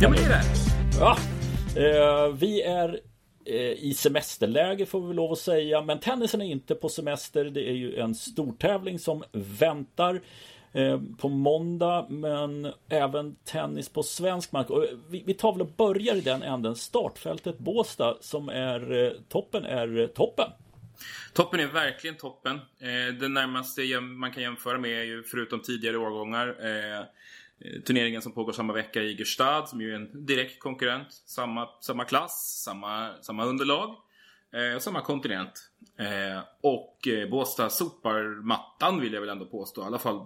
Ja, men det är det. Ja, eh, vi är eh, i semesterläge får vi lov att säga. Men tennisen är inte på semester. Det är ju en stortävling som väntar eh, på måndag. Men även tennis på svensk mark. Och vi, vi tar väl och börjar i den änden. Startfältet Båstad som är eh, toppen är toppen. Toppen är verkligen toppen. Eh, det närmaste man kan jämföra med är ju förutom tidigare årgångar eh, Eh, turneringen som pågår samma vecka i Gerstad som ju är en direkt konkurrent. Samma, samma klass, samma, samma underlag, eh, samma kontinent. Eh, och eh, Båstad sopar mattan vill jag väl ändå påstå. I alla fall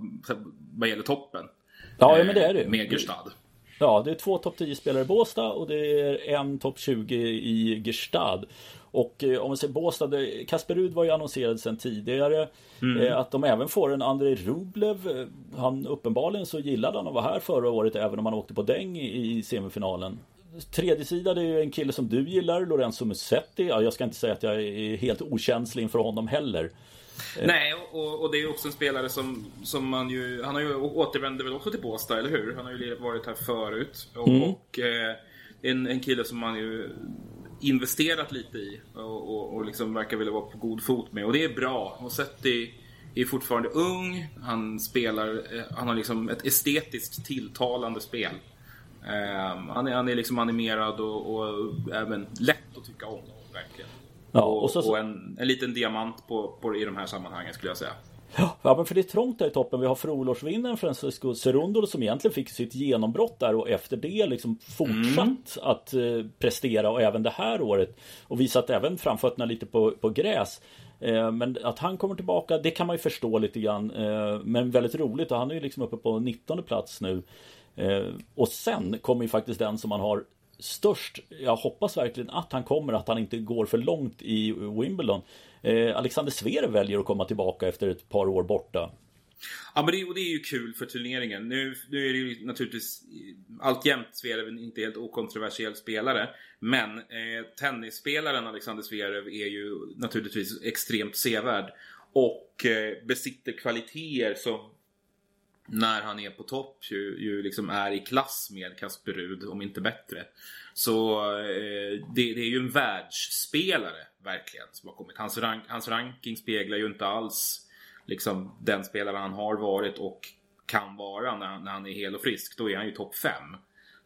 vad gäller toppen. Ja, men det är det eh, Med Gerstad. Ja, det är två topp 10 spelare i Båstad och det är en topp 20 i Gerstad. Och eh, om vi ser Båstad, Kasper Rud var ju annonserad sedan tidigare. Mm. Eh, att de även får en Andrei Rublev. Eh, han uppenbarligen så gillade han att vara här förra året även om han åkte på däng i, i semifinalen. Tredje sida det är ju en kille som du gillar, Lorenzo Musetti. Ja, jag ska inte säga att jag är helt okänslig inför honom heller. Nej, och, och, det är också en spelare som, som man ju... Han har ju återvänder väl också till Båstad, eller hur? Han har ju varit här förut. Och, mm. och eh, en, en kille som man ju investerat lite i och, och, och liksom verkar vilja vara på god fot med. Och det är bra. Och Setti är fortfarande ung. Han spelar, eh, han har liksom ett estetiskt tilltalande spel. Um, han, är, han är liksom animerad och, och, även lätt att tycka om. Verkligen. Ja, och, så, och en, en liten diamant på, på, i de här sammanhangen skulle jag säga. Ja, men för det är trångt där i toppen. Vi har fjolårsvinnaren Francisco Cerundolo som egentligen fick sitt genombrott där och efter det liksom fortsatt mm. att eh, prestera och även det här året och visat även framfötterna lite på, på gräs. Eh, men att han kommer tillbaka, det kan man ju förstå lite grann. Eh, men väldigt roligt och han är ju liksom uppe på 19 plats nu. Eh, och sen kommer ju faktiskt den som man har störst, jag hoppas verkligen att han kommer, att han inte går för långt i Wimbledon. Eh, Alexander Zverev väljer att komma tillbaka efter ett par år borta. Ja, men det, och det är ju kul för turneringen. Nu, nu är det ju naturligtvis alltjämt Zverev en inte helt okontroversiell spelare. Men eh, tennisspelaren Alexander Zverev är ju naturligtvis extremt sevärd. Och eh, besitter kvaliteter som när han är på topp ju, ju liksom är i klass med Kasper Rud, om inte bättre. Så eh, det, det, är ju en världsspelare, verkligen, som har kommit. Hans, rank, hans ranking speglar ju inte alls liksom, den spelare han har varit och kan vara när, när han är hel och frisk. Då är han ju topp 5.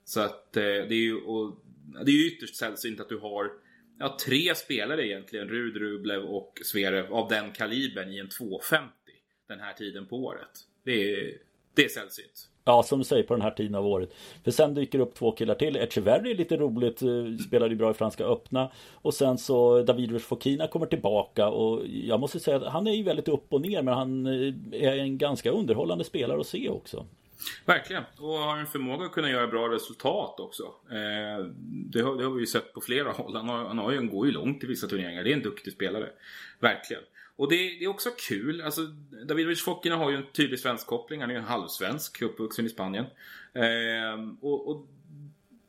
Så att eh, det är ju och, det är ju ytterst sällsynt att du har ja, tre spelare egentligen, Rud, Rublev och Zverev, av den kalibern i en 250 den här tiden på året. Det är det är sällsynt. Ja, som du säger på den här tiden av året. För sen dyker det upp två killar till. Echeverry är lite roligt, eh, spelade ju bra i Franska öppna. Och sen så David Fokina kommer tillbaka och jag måste säga att han är ju väldigt upp och ner men han eh, är en ganska underhållande spelare att se också. Verkligen, och har en förmåga att kunna göra bra resultat också. Eh, det, har, det, har, vi ju sett på flera håll. Han, har, han har ju, han går ju långt i vissa turneringar. Det är en duktig spelare. Verkligen. Och det, det, är också kul. Alltså, David Fokina har ju en tydlig svensk koppling. Han är ju en halvsvensk, uppvuxen i Spanien. Eh, och, och,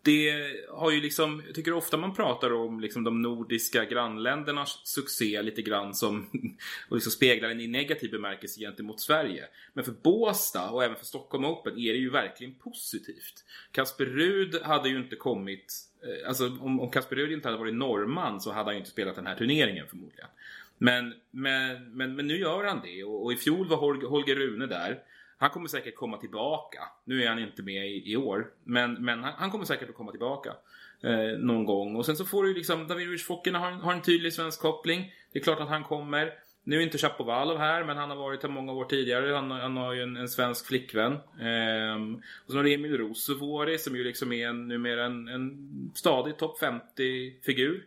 det har ju liksom, jag tycker ofta man pratar om liksom de nordiska grannländernas succé lite grann som och liksom speglar den i negativ bemärkelse gentemot Sverige. Men för Båstad och även för Stockholm Open är det ju verkligen positivt. Kasper Rud hade ju inte kommit, eh, alltså om, om Kasper Rud inte hade varit norrman så hade han ju inte spelat den här turneringen förmodligen. Men, men, men, men nu gör han det och, och i fjol var Holger, Holger Rune där. Han kommer säkert komma tillbaka. Nu är han inte med i, i år. Men, men han, han, kommer säkert att komma tillbaka. Eh, någon gång. Och sen så får du liksom, David Rich har, har en tydlig svensk koppling. Det är klart att han kommer. Nu är inte Chapovalov här, men han har varit här många år tidigare. Han, han har ju en, en svensk flickvän. Ehm, och sen har du Emil Rosovori som ju liksom är en, numera en, en stadig topp 50-figur.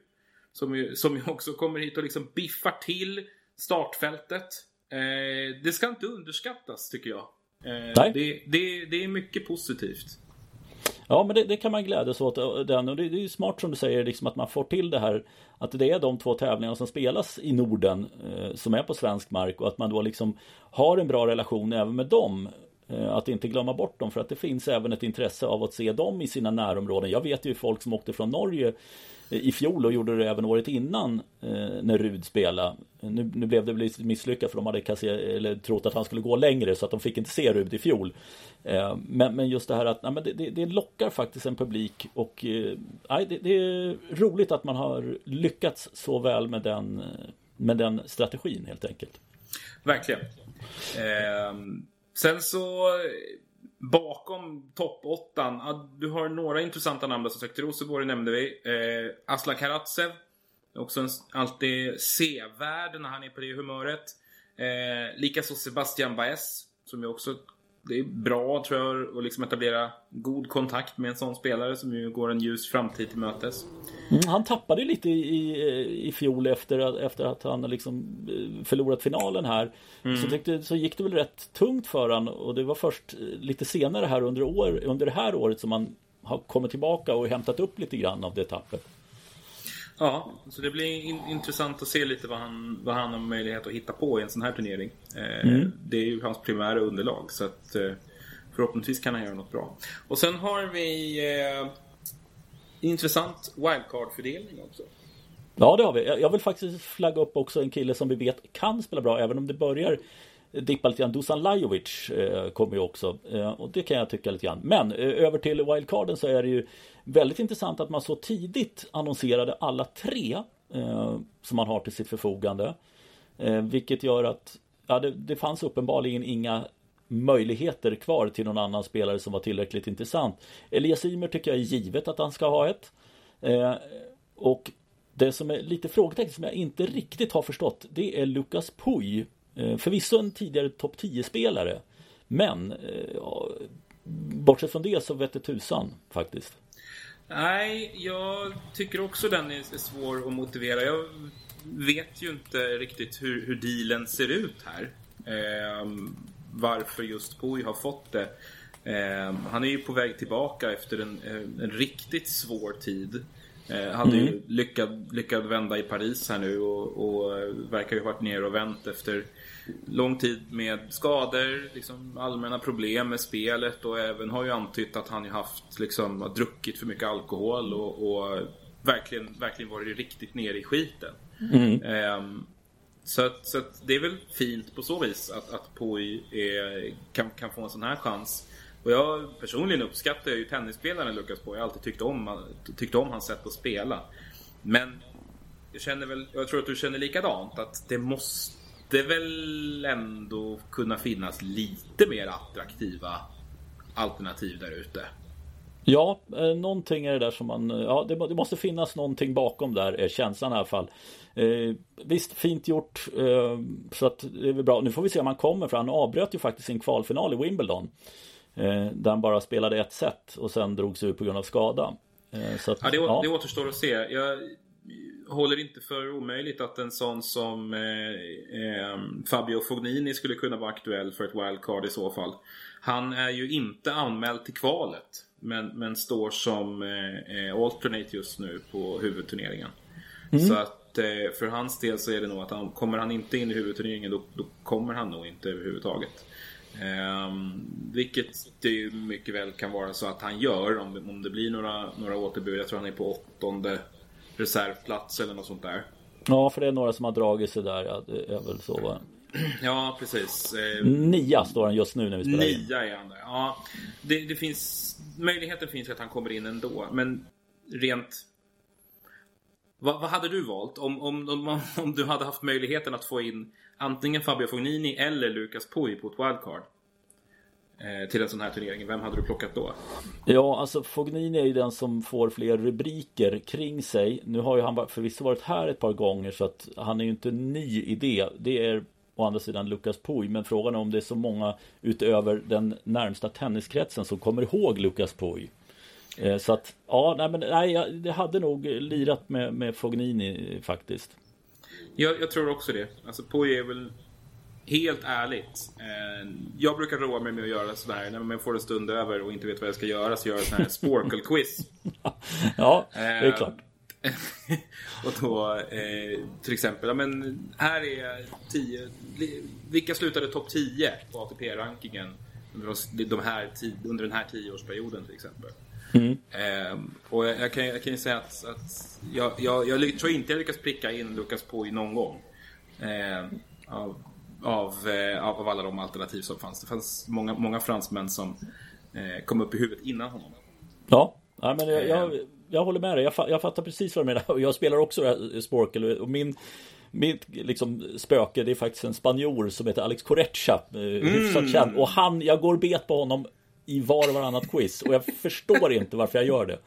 Som ju, som ju också kommer hit och liksom biffar till startfältet. Eh, det ska inte underskattas tycker jag. Eh, det, det, det, är mycket positivt. Ja men det, det kan man glädjas åt eh, den och det, det är smart som du säger liksom att man får till det här Att det är de två tävlingarna som spelas i Norden eh, Som är på svensk mark och att man då liksom Har en bra relation även med dem Att inte glömma bort dem för att det finns även ett intresse av att se dem i sina närområden. Jag vet ju folk som åkte från Norge i fjol och gjorde det även året innan eh, när Rud spelade. Nu, nu blev det lite misslyckat för de hade kasser, eller trott att han skulle gå längre så att de fick inte se Rud i fjol. Eh, men, men just det här att nej, men det, det, det lockar faktiskt en publik och eh, nej, det, det, är roligt att man har lyckats så väl med den, med den strategin helt enkelt. Verkligen. Eh, sen så bakom topp 8 du har några intressanta namn som sagt. Rosenborg nämnde vi. Eh, Aslan Karatsev. Också en, alltid sevärd när han är på det humöret. Eh, Likaså Sebastian Baez. Som ju också det är bra tror jag att liksom etablera god kontakt med en sån spelare som ju går en ljus framtid till mötes. Mm, han tappade lite i, i fjol efter, efter att han liksom eh, förlorat finalen här. Mm. Så, tänkte, så gick det väl rätt tungt för han och det var först lite senare här under, år, under det här året som han har kommit tillbaka och hämtat upp lite grann av det tappet. Ja, så det blir in intressant att se lite vad han, vad han har möjlighet att hitta på i en sån här turnering. Eh, mm. Det är ju hans primära underlag så att eh, förhoppningsvis kan han göra något bra. Och sen har vi eh, intressant wildcard-fördelning också. Ja, det har vi. Jag vill faktiskt flagga upp också en kille som vi vet kan spela bra, även om det börjar dippa lite grann. Dusan Lajovic eh, kommer ju också. Eh, och det kan jag tycka lite grann. Men eh, över till wildcarden så är det ju väldigt intressant att man så tidigt annonserade alla tre eh, som man har till sitt förfogande. Eh, vilket gör att ja, det, det fanns uppenbarligen inga möjligheter kvar till någon annan spelare som var tillräckligt intressant. Elias Ymer tycker jag är givet att han ska ha ett. Eh, och det som är lite frågetecken som jag inte riktigt har förstått det är Lukas Puy Eh, förvisso en tidigare topp 10-spelare. Men eh, bortsett från det så vette tusan faktiskt. Nej, jag tycker också den är svår att motivera. Jag vet ju inte riktigt hur, hur dealen ser ut här. Eh, varför just Pui har fått det. Eh, han är ju på väg tillbaka efter en, en riktigt svår tid. Eh, hade mm. ju lyckad, lyckad vända i Paris här nu och, och verkar ju ha varit ner och vänt efter lång tid med skador, liksom allmänna problem med spelet och även har ju antytt att han ju haft liksom, druckit för mycket alkohol och, och verkligen, verkligen varit riktigt nere i skiten. Mm. Um, så, att, så att det är väl fint på så vis att, att Poi är, kan, kan få en sån här chans. Och jag personligen uppskattar ju tennisspelaren Lukas Poi. Jag har alltid tyckt om, tyckt om hans sätt att spela. Men jag känner väl, jag tror att du känner likadant, att det måste måste väl ändå kunna finnas lite mer attraktiva alternativ där ute. Ja, eh, någonting är det där som man, eh, ja det, måste finnas någonting bakom där är känslan i alla fall. Eh, visst, fint gjort. Eh, så att det är väl bra. Nu får vi se om han kommer för han avbröt ju faktiskt sin kvalfinal i Wimbledon. Eh, där han bara spelade ett set och sen drogs ur på grund av skada. Eh, så att, ja, det, ja. det återstår att se. Jag, håller inte för omöjligt att en sån som eh, eh, Fabio Fognini skulle kunna vara aktuell för ett wildcard i så fall. Han är ju inte anmäld till kvalet. Men, men står som eh, alternate just nu på huvudturneringen. Mm. Så att för hans del så är det nog att han, kommer han inte in i huvudturneringen då, då kommer han nog inte överhuvudtaget. Um, vilket det ju mycket väl kan vara så att han gör om, om det blir några, några återbud. Jag tror han är på åttonde reservplats eller något sånt där. Ja, för det är några som har dragit sig där. Ja, det är väl så va? Ja, precis. Eh, Nia står han just nu när vi spelar Nia in. Nia är han där. Ja, det, det, finns... Möjligheten finns att han kommer in ändå. Men rent... Vad, vad hade du valt? Om, om, om, om, du hade haft möjligheten att få in antingen Fabio Fognini eller Lucas Pui på ett wildcard? Eh, till en sån här turnering. Vem hade du plockat då? Ja, alltså Fognini är ju den som får fler rubriker kring sig. Nu har ju han förvisso varit här ett par gånger så att han är ju inte ny i det. Det är å andra sidan Lukas Puy. Men frågan är om det är så många utöver den närmsta tenniskretsen som kommer ihåg Lukas Puy. Eh, så att, ja, nej men nej, det hade nog lirat med, med Fognini faktiskt. Jag, jag tror också det. Alltså Puy är väl helt ärligt. Eh, jag brukar roa mig med att göra sådär när man får en stund över och inte vet vad jag ska göra så gör jag sån här Sporkle-quiz. ja, det är eh, klart. och då eh, till exempel, ja, men här är 10. Vilka slutade topp 10 på ATP-rankingen under, de här under den här tioårsperioden till exempel. Mm. Eh, och jag, jag, kan, jag kan ju säga att, att jag, jag, jag, tror inte jag lyckas pricka in Lukas Poi någon gång. Eh, av, av, eh, av, alla de alternativ som fanns. Det fanns många, många fransmän som eh, kom upp i huvudet innan honom. Ja, ja men jag, jag, eh. jag håller med dig. Jag, jag fattar precis vad du menar. Jag spelar också Sporkel och min mitt liksom, spöke det är faktiskt en spanjor som heter Alex Correcha. Mm. Hyfsat känd. Och han, jag går bet på honom i var och varannat quiz. Och jag förstår inte varför jag gör det.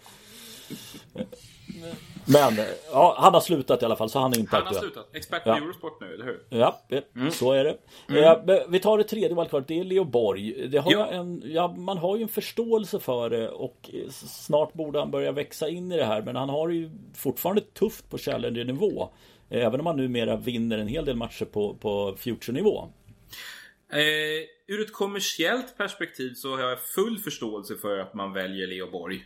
Men ja, han har slutat i alla fall så han är inte Han har slutat. Expert på ja. Eurosport nu, eller hur? Ja, mm. så är det. Mm. vi tar det tredje wildcardet, det är Leo Borg. Det har ja. En, ja, man har ju en förståelse för det och snart borde han börja växa in i det här. Men han har ju fortfarande tufft på Challenger-nivå. Även om han numera vinner en hel del matcher på, på Future-nivå. Eh, ur ett kommersiellt perspektiv så har jag full förståelse för att man väljer Leo Borg.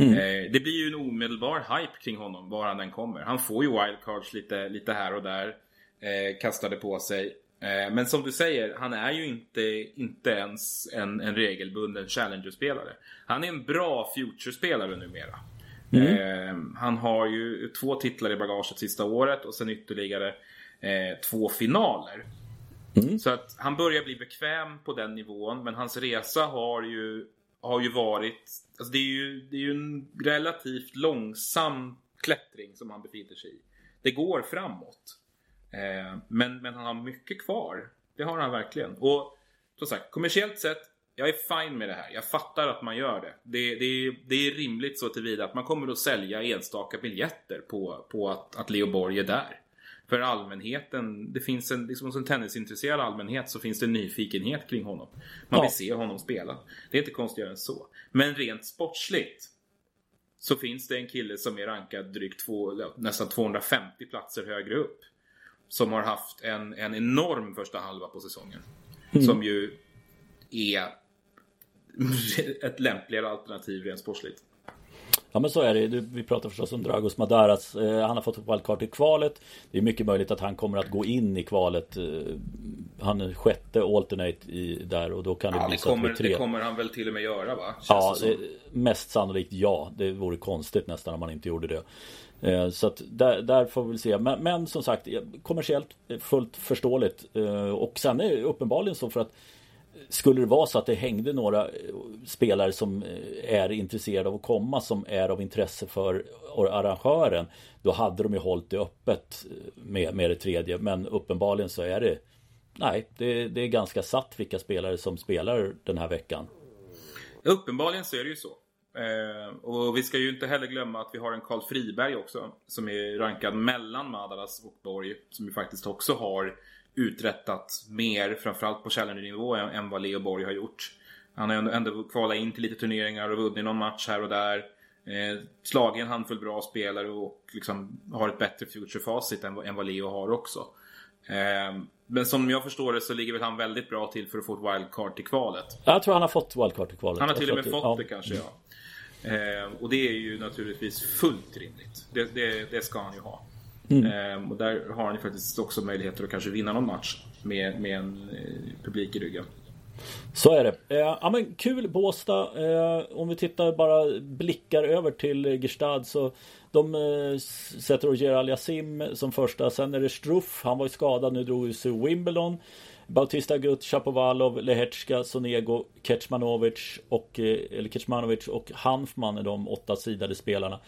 Mm. Eh, det blir ju en omedelbar hype kring honom var han än kommer. Han får ju wildcards lite, lite här och där. Eh, kastade på sig. Eh, men som du säger, han är ju inte, inte ens en, en regelbunden Challenger-spelare. Han är en bra Future-spelare numera. Mm. Eh, han har ju två titlar i bagaget sista året och sen ytterligare eh, två finaler. Mm. Så att han börjar bli bekväm på den nivån men hans resa har ju, har ju varit Alltså det, är ju, det är ju en relativt långsam klättring som han befinner sig i. Det går framåt. Eh, men, men han har mycket kvar. Det har han verkligen. Och som sagt, kommersiellt sett jag är fine med det här. Jag fattar att man gör det. Det, det, det är rimligt så tillvida att man kommer att sälja enstaka biljetter på, på att, att Leo Borg är där. För allmänheten, det finns en, liksom hos en tennisintresserad allmänhet så finns det en nyfikenhet kring honom. Man vill se honom spela. Det är inte konstigare än så. Men rent sportsligt så finns det en kille som är rankad drygt två, nästan 250 platser högre upp. Som har haft en, en enorm första halva på säsongen. Mm. Som ju är ett lämpligare alternativ rent sportsligt. Ja men så är det. Vi pratar förstås om Dragos Madaras. Eh, han har fått ett wildcard i kvalet. Det är mycket möjligt att han kommer att gå in i kvalet. Eh, han är sjätte alternate i, där och då kan det ja, bli det kommer, tre. Det kommer han väl till och med göra va? Känns ja, det mest sannolikt ja. Det vore konstigt nästan om han inte gjorde det. Eh, så att där, där, får vi väl se. Men, men som sagt kommersiellt fullt förståeligt. Och sen är det uppenbarligen så för att skulle det vara så att det hängde några eh, spelare som eh, är intresserade av att komma som är av intresse för arrangören Då hade de ju hållit det öppet eh, med, med det tredje. Men uppenbarligen så är det Nej, det, det är ganska satt vilka spelare som spelar den här veckan. Uppenbarligen så är det ju så. Eh, Och vi ska ju inte heller glömma att vi har en Karl Friberg också Som är rankad mellan Madaras och Borg Som ju faktiskt också har uträttat mer, framförallt på Challenger-nivå, än vad Leo Borg har gjort. Han har ändå, ändå kvalat in till lite turneringar och vunnit någon match här och där. Eh, slagit en handfull bra spelare och liksom har ett bättre future-facit än, än vad Leo har också. Eh, men som jag förstår det så ligger väl han väldigt bra till för att få ett wildcard till kvalet. Jag tror han har fått wildcard till kvalet. Han har till och med fått ja. det kanske, ja. Eh, och det är ju naturligtvis fullt rimligt. Det, det, det ska han ju ha. Mm. Ehm, och där har han ju faktiskt också möjligheter att kanske vinna någon match med, med en eh, publik i ryggen. Så är det. Eh, ja men kul Båstad. Eh, om vi tittar bara blickar över till Gestad så de eh, sätter Roger Aliasim som första. Sen är det Struff. Han var ju skadad. Nu drog sig Wimbledon. Bautista Gut, Chapovalov, Lehetska, Sonego, Kecmanovic och, eller Kecmanovic och Hanfman är de åtta sidade spelarna.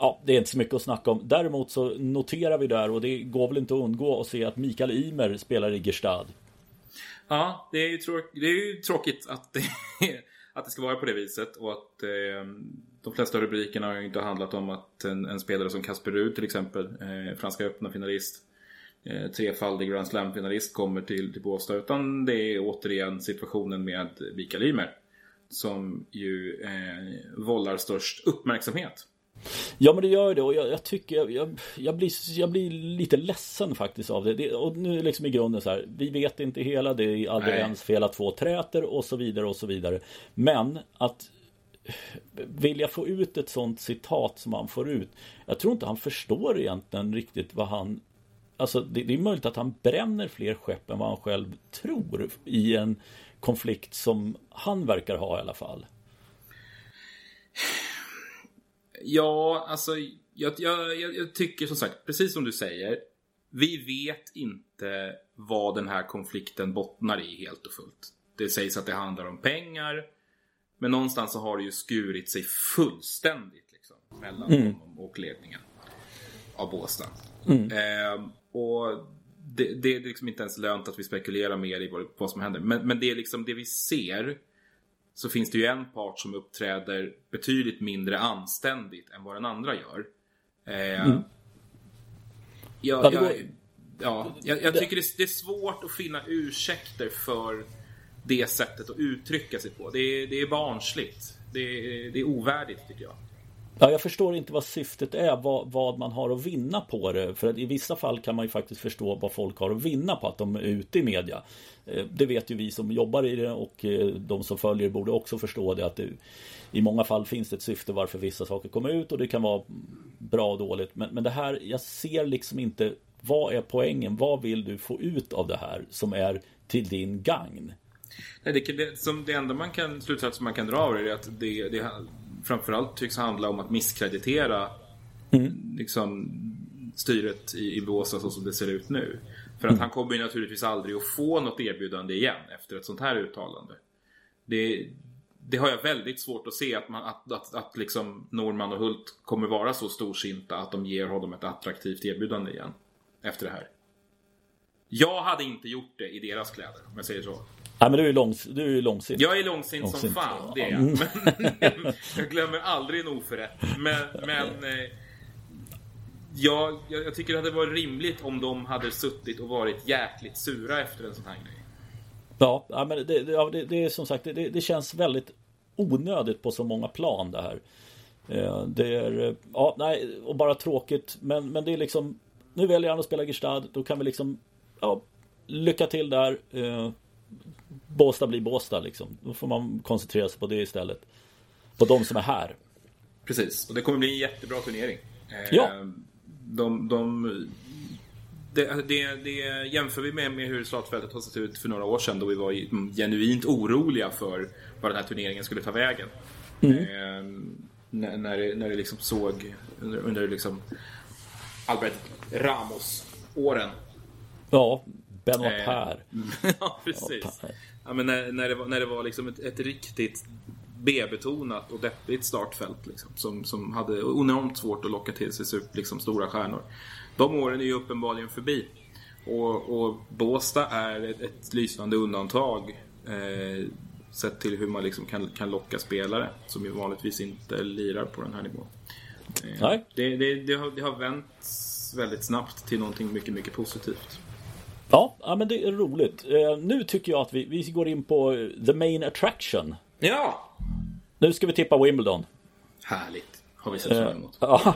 Ja, det är inte så mycket att snacka om. Däremot så noterar vi där och det går väl inte att undgå att se att Mikael Ymer spelar i Gerstad. Ja, det är ju, det är ju tråkigt att det, att det ska vara på det viset och att eh, de flesta rubrikerna har ju inte handlat om att en, en spelare som Kasper Ruud till exempel, eh, franska öppna finalist, eh, trefaldig Grand Slam-finalist kommer till, till Båstad. Utan det är återigen situationen med Mikael Ymer. Som ju eh, vållar störst uppmärksamhet. Ja men det gör det och jag, jag tycker jag, jag, jag, blir, jag blir lite ledsen faktiskt av det. det. Och nu liksom i grunden så här. Vi vet inte hela. Det är aldrig ens fel att två träter och så vidare och så vidare. Men att vilja få ut ett sånt citat som han får ut. Jag tror inte han förstår egentligen riktigt vad han Alltså det, det är möjligt att han bränner fler skepp än vad han själv tror i en konflikt som han verkar ha i alla fall. Ja, alltså jag, jag, jag, tycker som sagt, precis som du säger. Vi vet inte vad den här konflikten bottnar i helt och fullt. Det sägs att det handlar om pengar. Men någonstans så har det ju skurit sig fullständigt liksom, mellan mm. honom och ledningen av Båstad. Mm. Eh, och det, det, är liksom inte ens lönt att vi spekulerar mer i vad, vad som händer. Men, men det är liksom det vi ser. Så finns det ju en part som uppträder betydligt mindre anständigt än vad den andra gör. Eh, mm. jag, jag, ja, jag, jag tycker det är svårt att finna ursäkter för det sättet att uttrycka sig på. Det är, det är barnsligt. Det är, det är ovärdigt tycker jag. Ja, jag förstår inte vad syftet är, vad, vad, man har att vinna på det. För att i vissa fall kan man ju faktiskt förstå vad folk har att vinna på att de är ute i media. Eh, det vet ju vi som jobbar i det och eh, de som följer borde också förstå det att det, i många fall finns det ett syfte varför vissa saker kommer ut och det kan vara bra och dåligt. Men, men det här, jag ser liksom inte vad är poängen? Vad vill du få ut av det här som är till din gagn? Nej, det, det, som det enda man kan, slutsatsen man kan dra av det är att det, det framförallt tycks handla om att misskreditera mm. liksom, styret i, i Båstad så som det ser ut nu. För att mm. han kommer ju naturligtvis aldrig att få något erbjudande igen efter ett sånt här uttalande. Det, det har jag väldigt svårt att se att, man, att, att, att liksom Norman och Hult kommer vara så storsinta att de ger honom ett attraktivt erbjudande igen. Efter det här. Jag hade inte gjort det i deras kläder, om jag säger så. Nej men du är, långs, du är långsint. Jag är långsint, långsint. som fan, det är jag. Men, jag glömmer aldrig en oförrätt. Men, men eh, jag, jag, tycker det hade varit rimligt om de hade suttit och varit jäkligt sura efter en sån här grej. Ja, men det, det, det, är som sagt, det, det känns väldigt onödigt på så många plan det här. Eh, det är, ja, nej, och bara tråkigt. Men, men det är liksom, nu väljer han att spela Gestad. Då kan vi liksom, ja, lycka till där. Båstad blir Båstad liksom. Då får man koncentrera sig på det istället. På de som är här. Precis, och det kommer bli en jättebra turnering. Eh, ja. De, de, det, det, det jämför vi med, med hur startfältet har sett ut för några år sedan då vi var genuint oroliga för vad den här turneringen skulle ta vägen. Mm. Eh, när, när, det, när det liksom såg under, under liksom Albert Ramos-åren. Ja, Benoit eh, Per. ja, precis. Ja, men när, när, det var, när det var liksom ett, ett riktigt B-betonat och deppigt startfält liksom, som, som hade enormt svårt att locka till sig liksom, stora stjärnor. De åren är ju uppenbarligen förbi. Och, och Båsta är ett, ett lysande undantag eh, sett till hur man liksom kan, kan locka spelare som ju vanligtvis inte lirar på den här nivån. Eh, Nej. Det, det, det, har, det har vänts väldigt snabbt till någonting mycket, mycket positivt. Ja, ja men det är roligt. Eh, nu tycker jag att vi, vi går in på the main attraction. Ja! Nu ska vi tippa Wimbledon. Härligt. Har vi sett fram emot. Ja,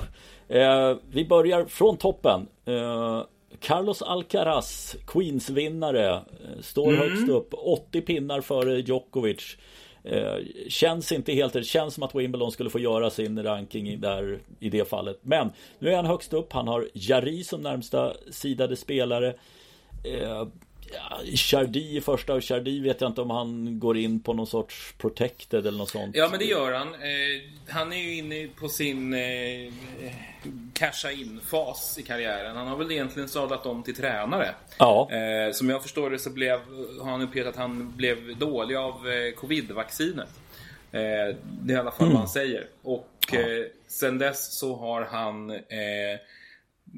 eh, vi börjar från toppen. Eh, Carlos Alcaraz, Queens-vinnare, eh, står mm. högst upp. 80 pinnar före Djokovic. Eh, känns inte helt, det känns som att Wimbledon skulle få göra sin ranking där i det fallet. Men nu är han högst upp. Han har Jari som närmsta sidade spelare. Eh, Chardy i första och Chardy vet jag inte om han går in på någon sorts protected eller något sånt. Ja men det gör han. Eh, han är ju inne på sin eh, casha in-fas i karriären. Han har väl egentligen sadlat om till tränare. Ja. Eh, som jag förstår det så blev, har han uppgett att han blev dålig av eh, covid-vaccinet. Eh, det är i alla fall mm. vad han säger. Och ja. Eh, sen dess så har han eh,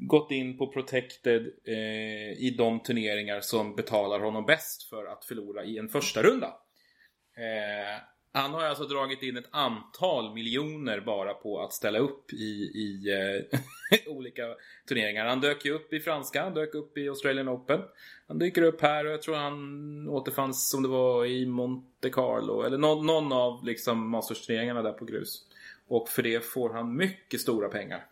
gått in på Protected eh, i de turneringar som betalar honom bäst för att förlora i en första runda. Eh, han har alltså dragit in ett antal miljoner bara på att ställa upp i, i eh, olika turneringar. Han dök ju upp i franska, han dök upp i Australian Open. Han dyker upp här och jag tror han återfanns som det var i Monte Carlo eller någon, någon av liksom Masters-turneringarna där på grus. Och för det får han mycket stora pengar.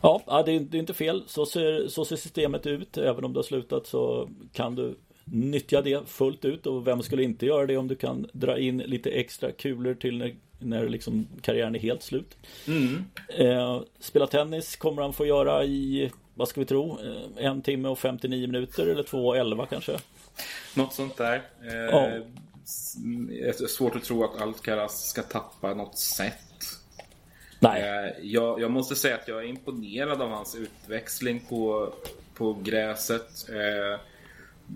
Ja, det är, inte fel. Så ser, så ser systemet ut. Även om det har slutat så kan du nyttja det fullt ut. Och vem skulle inte göra det om du kan dra in lite extra kulor till när, när liksom karriären är helt slut. Mm. Eh, spela tennis kommer han få göra i vad ska vi tro? Eh, en timme och 59 minuter eller två och 11 kanske? Något sånt där. Eh, ja. Är svårt att tro att Alcaraz ska tappa något set. Nej. Eh, jag, jag, måste säga att jag är imponerad av hans utväxling på, på gräset. Eh,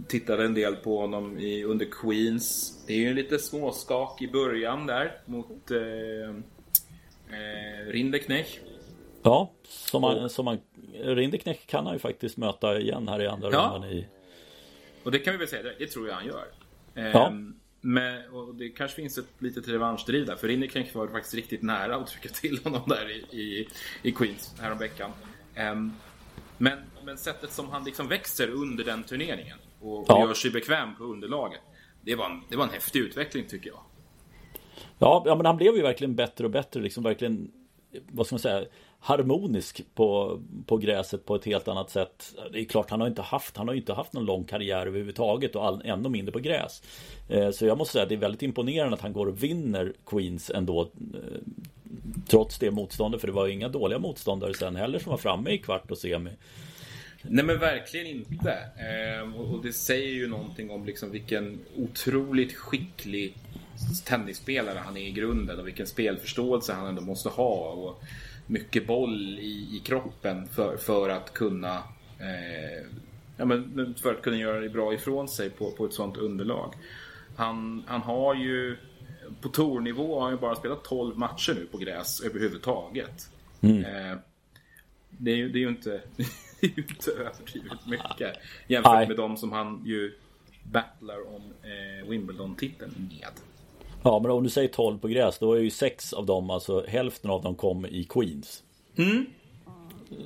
tittade en del på honom i, under Queens. Det är ju lite småskak i början där mot eh, eh, Rinderknech. Ja, som man, som man, Rinderknech kan han ju faktiskt möta igen här i andra ja. rundan i... Och det kan vi väl säga, det, det tror jag han gör. Eh, ja. Men, och det kanske finns ett litet revanschdriv där. För Rinderknech var faktiskt riktigt nära att trycka till honom där i, i, i Queens häromveckan. Um, men, men sättet som han liksom växer under den turneringen och, ja. gör sig bekväm på underlaget. Det var, en, det var en häftig utveckling tycker jag. Ja, ja, men han blev ju verkligen bättre och bättre. Liksom verkligen, vad ska man säga, harmonisk på, på gräset på ett helt annat sätt. Det är klart, han har inte haft, han har inte haft någon lång karriär överhuvudtaget och all, ännu mindre på gräs. Eh, så jag måste säga att det är väldigt imponerande att han går och vinner Queens ändå. Eh, trots det motståndet, för det var inga dåliga motståndare sen heller som var framme i kvart och semi. Nej men verkligen inte. Eh, och, och, det säger ju någonting om liksom vilken otroligt skicklig tennisspelare han är i grunden och vilken spelförståelse han ändå måste ha. Och mycket boll i, i kroppen för, för att kunna eh, ja, men för att kunna göra det bra ifrån sig på, på ett sånt underlag. Han, han har ju på tournivå har han ju bara spelat 12 matcher nu på gräs överhuvudtaget. Mm. Eh, det, är det är ju inte det är ju inte överdrivet mycket jämfört Nej. med de som han ju battlar om eh, Wimbledon-titeln med. Ja, men om du säger 12 på gräs, då är ju sex av dem, alltså hälften av dem kom i Queens. Mm.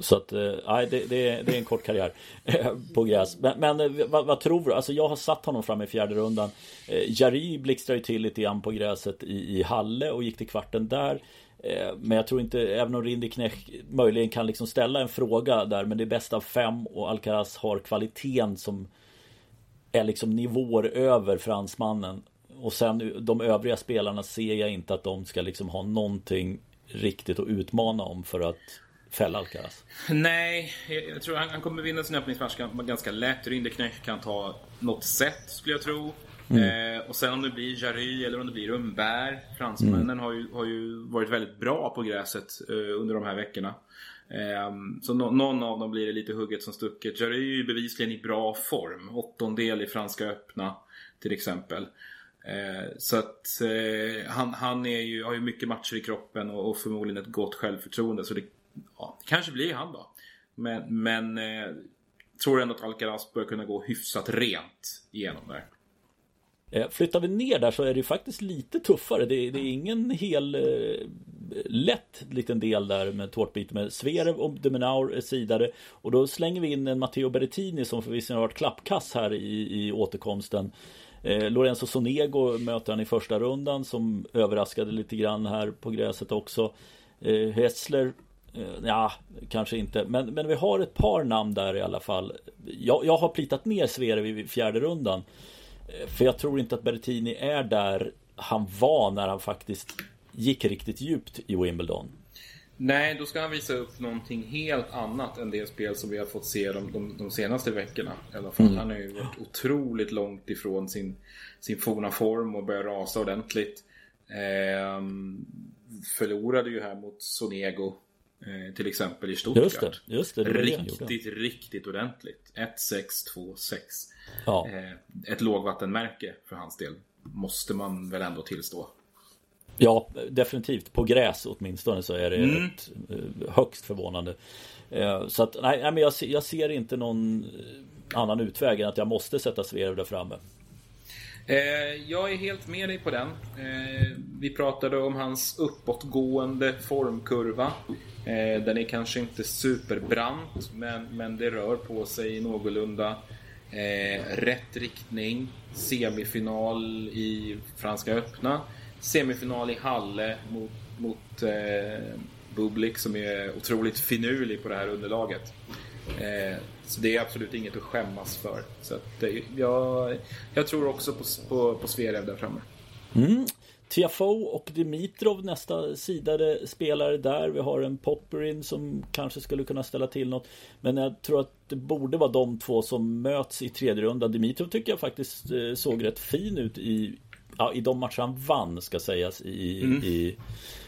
Så att, eh, nej, det, det, är, det är en kort karriär eh, på gräs. Men, men eh, vad, vad, tror du? Alltså jag har satt honom fram i fjärde rundan. Jari blixtrade ju till lite grann på gräset i, i Halle och gick till kvarten där. Men jag tror inte, även om Rindy Knech möjligen kan liksom ställa en fråga där, men det är bäst av fem och Alcaraz har kvaliteten som är liksom nivåer över fransmannen. Och sen de övriga spelarna ser jag inte att de ska liksom ha någonting riktigt att utmana om för att fälla Alcaraz. Nej, jag tror han, han kommer vinna sin öppningsmatch ganska lätt. Rinderknech kan ta något sätt skulle jag tro. Mm. Eh, och sen om det blir Jarry eller om det blir Umbär. Fransmännen mm. har, ju, har ju varit väldigt bra på gräset eh, under de här veckorna. Eh, så no, någon av dem blir det lite hugget som stucket. Jarry är ju bevisligen i bra form. Åttondel i Franska öppna till exempel. Eh, så att eh, han, han är ju, har ju mycket matcher i kroppen och, och förmodligen ett gott självförtroende. Så det, ja, kanske blir han då. Men, men eh, tror ändå att Alcaraz bör kunna gå hyfsat rent igenom där. Eh, flyttar vi ner där så är det faktiskt lite tuffare. Det, det är ingen hel eh, lätt liten del där med tårtbit med Zverev och Deminaur är sidare. Och då slänger vi in en Matteo Berrettini som förvisso har varit klappkass här i, i återkomsten. Eh, Lorenzo Sonego möter han i första rundan som överraskade lite grann här på gräset också. Eh, Hessler eh, Ja, kanske inte. Men, men vi har ett par namn där i alla fall. Jag, jag har plitat ner Svere vid fjärde rundan. Eh, för jag tror inte att Berrettini är där han var när han faktiskt gick riktigt djupt i Wimbledon. Nej, då ska han visa upp någonting helt annat än det spel som vi har fått se de, de, de senaste veckorna. I alla fall. Mm. Han har ju varit otroligt långt ifrån sin, sin forna form och börjat rasa ordentligt. Eh, förlorade ju här mot Sonego eh, till exempel i Stuttgart. Just det, just det, det riktigt, riktigt ordentligt. 1-6, 2-6. Ja. Eh, ett lågvattenmärke för hans del. Måste man väl ändå tillstå. Ja, definitivt. På gräs åtminstone så är det mm. ett, eh, högst förvånande. Eh, så att nej, men jag, jag ser inte någon eh, annan utväg än att jag måste sätta Zverev där framme. Jag är helt med dig på den. Vi pratade om hans uppåtgående formkurva. Den är kanske inte superbrant men, men det rör på sig i någorlunda rätt riktning. Semifinal i Franska öppna semifinal i Halle mot, mot eh, Bublik som är otroligt finurlig på det här underlaget. Eh, så det är absolut inget att skämmas för. Så att, eh, jag, jag tror också på, på, på Zverev där framme. Mm. Tiafoe och Dimitrov nästa sidade spelare där. Vi har en Popperin som kanske skulle kunna ställa till något. Men jag tror att det borde vara de två som möts i tredje rundan. Dimitrov tycker jag faktiskt eh, såg rätt fin ut i, ja, i de matcher han vann ska sägas i, mm. i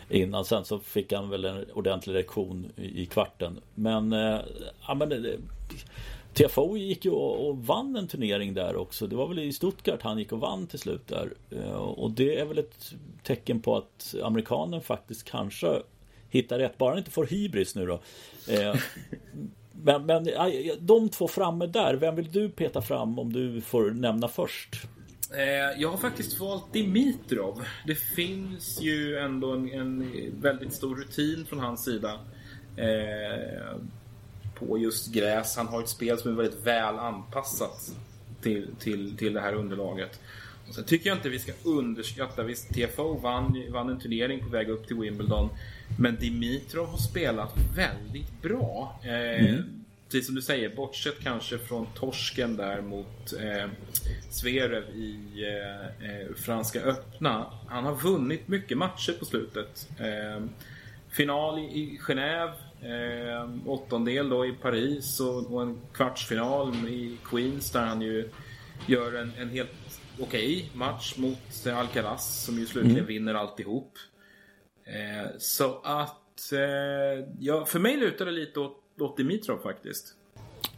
innan. Sen så fick han väl en ordentlig reaktion i, i kvarten. Men, eh, ja, men det, TFO gick ju och, vann en turnering där också. Det var väl i Stuttgart han gick och vann till slut där. Eh, och det är väl ett tecken på att amerikanen faktiskt kanske hittar rätt. Bara han inte får hybris nu då. Eh, men, men de två framme där, vem vill du peta fram om du får nämna först? Eh, jag har faktiskt valt Dimitrov. Det finns ju ändå en, en väldigt stor rutin från hans sida eh, på just gräs. Han har ett spel som är väldigt väl anpassat till, till, till det här underlaget. Och sen tycker jag inte vi ska underskatta, visst TFO vann, vann en turnering på väg upp till Wimbledon. Men Dimitrov har spelat väldigt bra. Eh, mm. Precis som du säger, bortsett kanske från torsken där mot eh, Zverev i eh, eh Franska öppna. Han har vunnit mycket matcher på slutet. Eh, final i, i Genève Eh, åttondel då i Paris och, och, en kvartsfinal i Queens där han ju gör en, en helt okej okay match mot Alcaraz som ju slutligen mm. vinner alltihop. Eh, så att eh, ja, för mig lutar det lite åt, åt Dimitrov faktiskt.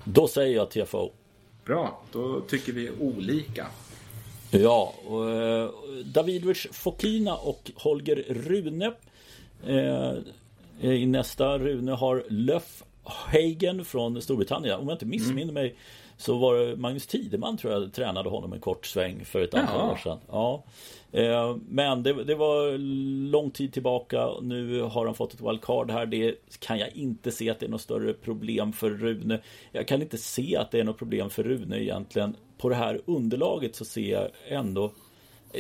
Då säger jag TFO. Bra, då tycker vi olika. Ja, och, eh, Davidovic Fokina och Holger Rune. Eh, I nästa Rune har Löf Hagen från Storbritannien. Om jag inte missminner mm. mig så var det Magnus Tideman tror jag tränade honom en kort sväng för ett antal Jaha. år sedan. Ja. Eh, men det, det, var lång tid tillbaka. Nu har han fått ett wildcard här. Det kan jag inte se att det är något större problem för Rune. Jag kan inte se att det är något problem för Rune egentligen. På det här underlaget så ser jag ändå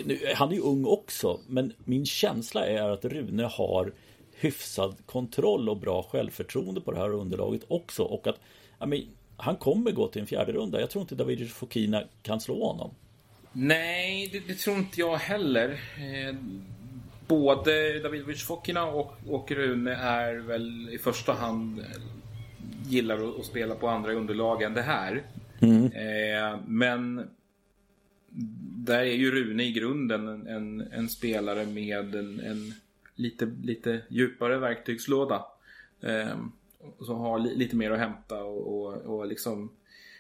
nu, han är ju ung också, men min känsla är att Rune har hyfsad kontroll och bra självförtroende på det här underlaget också. Och att men, han kommer gå till en fjärde runda. Jag tror inte David Fokina kan slå honom. Nej, det, det tror inte jag heller. Eh, både David Fokina och, och Rune är väl i första hand eh, gillar att, spela på andra underlag än det här. Mm. Eh, men där är ju Rune i grunden en, en, en spelare med en, en lite, lite djupare verktygslåda. Eh, som har li, lite mer att hämta och, och, och liksom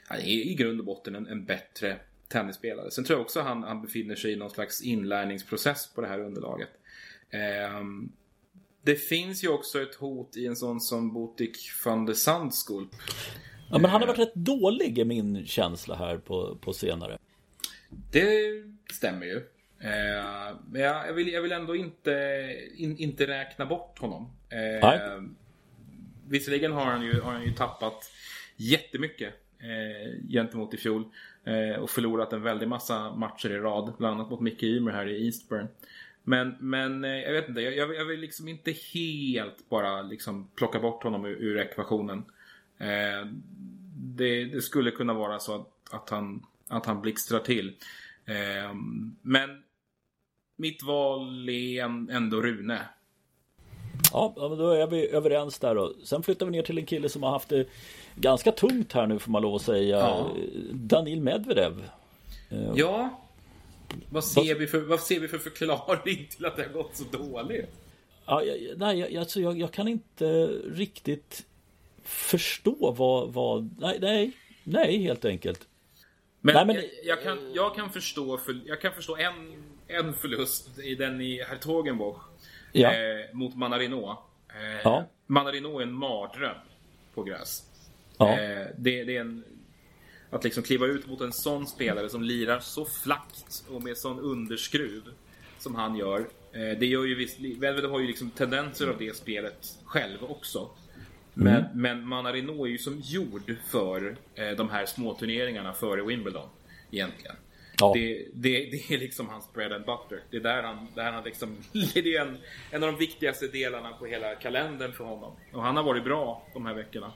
han är i grund och botten en, en bättre tennisspelare. Sen tror jag också han, han befinner sig i någon slags inlärningsprocess på det här underlaget. Eh, det finns ju också ett hot i en sån som Botik van de Sandskulp. Ja, men han har varit rätt dålig är min känsla här på, på senare. Det stämmer ju. Eh, men jag, jag, vill, jag vill ändå inte, in, inte räkna bort honom. Eh, visserligen har han, ju, har han ju tappat jättemycket eh, gentemot i fjol. Eh, och förlorat en väldig massa matcher i rad. Bland annat mot Micke Ymer här i Eastburn. Men, men eh, jag vet inte, jag, jag vill liksom inte helt bara liksom plocka bort honom ur, ur ekvationen. Eh, det, det, skulle kunna vara så att, att, han, att han blixtrar till. Eh, men mitt val är ändå Rune. Ja, då är vi överens där då. Sen flyttar vi ner till en kille som har haft det ganska tungt här nu får man lov att säga. Ja. Danil Medvedev. Eh, ja. Vad ser, vi för, vad ser vi för förklaring till att det har gått så dåligt? Ja, jag, nej, alltså jag, jag, kan inte riktigt förstå vad, vad nej, nej, nej helt enkelt. Men, nej, men jag, jag, kan, jag, kan förstå för, jag kan förstå en en förlust i den i Hertogenbosch. Ja. Eh, mot Manarino. Eh, ja. Manarino är en mardröm på gräs. Ja. Eh, det, det, är en... Att liksom kliva ut mot en sån spelare som lirar så flackt och med sån underskruv som han gör. Eh, det gör ju visst... Vedvedev har ju liksom tendenser av det spelet själv också. Men, mm. men Manarino är ju som gjord för eh, de här små turneringarna före Wimbledon. Egentligen. Ja. Det, det, det, är liksom hans bread and butter. Det är där han, där han liksom, det är en, en av de viktigaste delarna på hela kalendern för honom. Och han har varit bra de här veckorna.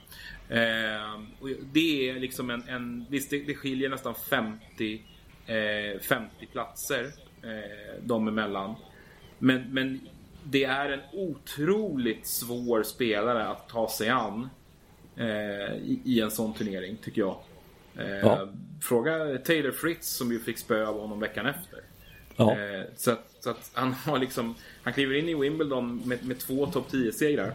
Eh, och det är liksom en, en visst det, det skiljer nästan 50, eh, 50 platser eh, dem emellan. Men, men det är en otroligt svår spelare att ta sig an eh, i, i, en sån turnering, tycker jag. Eh, ja. Fråga Taylor Fritz som ju fick spö av honom veckan efter. Ja. Eh, så, att, så, att, han har liksom, han kliver in i Wimbledon med, med två topp 10-segrar.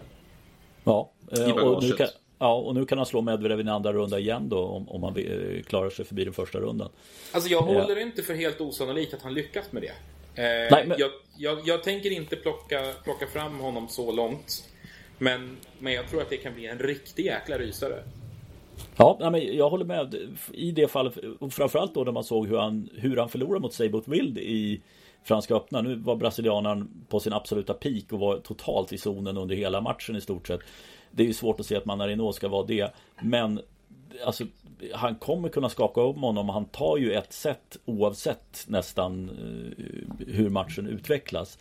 Ja, eh, och nu, kan, ja, och nu kan han slå Medvedev i en andra runda igen då om, om han eh, klarar sig förbi den första rundan. Alltså jag håller ja. inte för helt osannolikt att han lyckas med det. Eh, Nej, men... jag, jag, jag, tänker inte plocka, plocka fram honom så långt. Men, men jag tror att det kan bli en riktig jäkla rysare. Ja, men jag håller med i det fallet. Och framförallt då när man såg hur han, hur han förlorade mot Seibot Wild i Franska öppna. Nu var brasilianaren på sin absoluta peak och var totalt i zonen under hela matchen i stort sett. Det är ju svårt att se att Manarino ska vara det. Men alltså, han kommer kunna skaka om honom. Han tar ju ett set oavsett nästan eh, hur matchen utvecklas.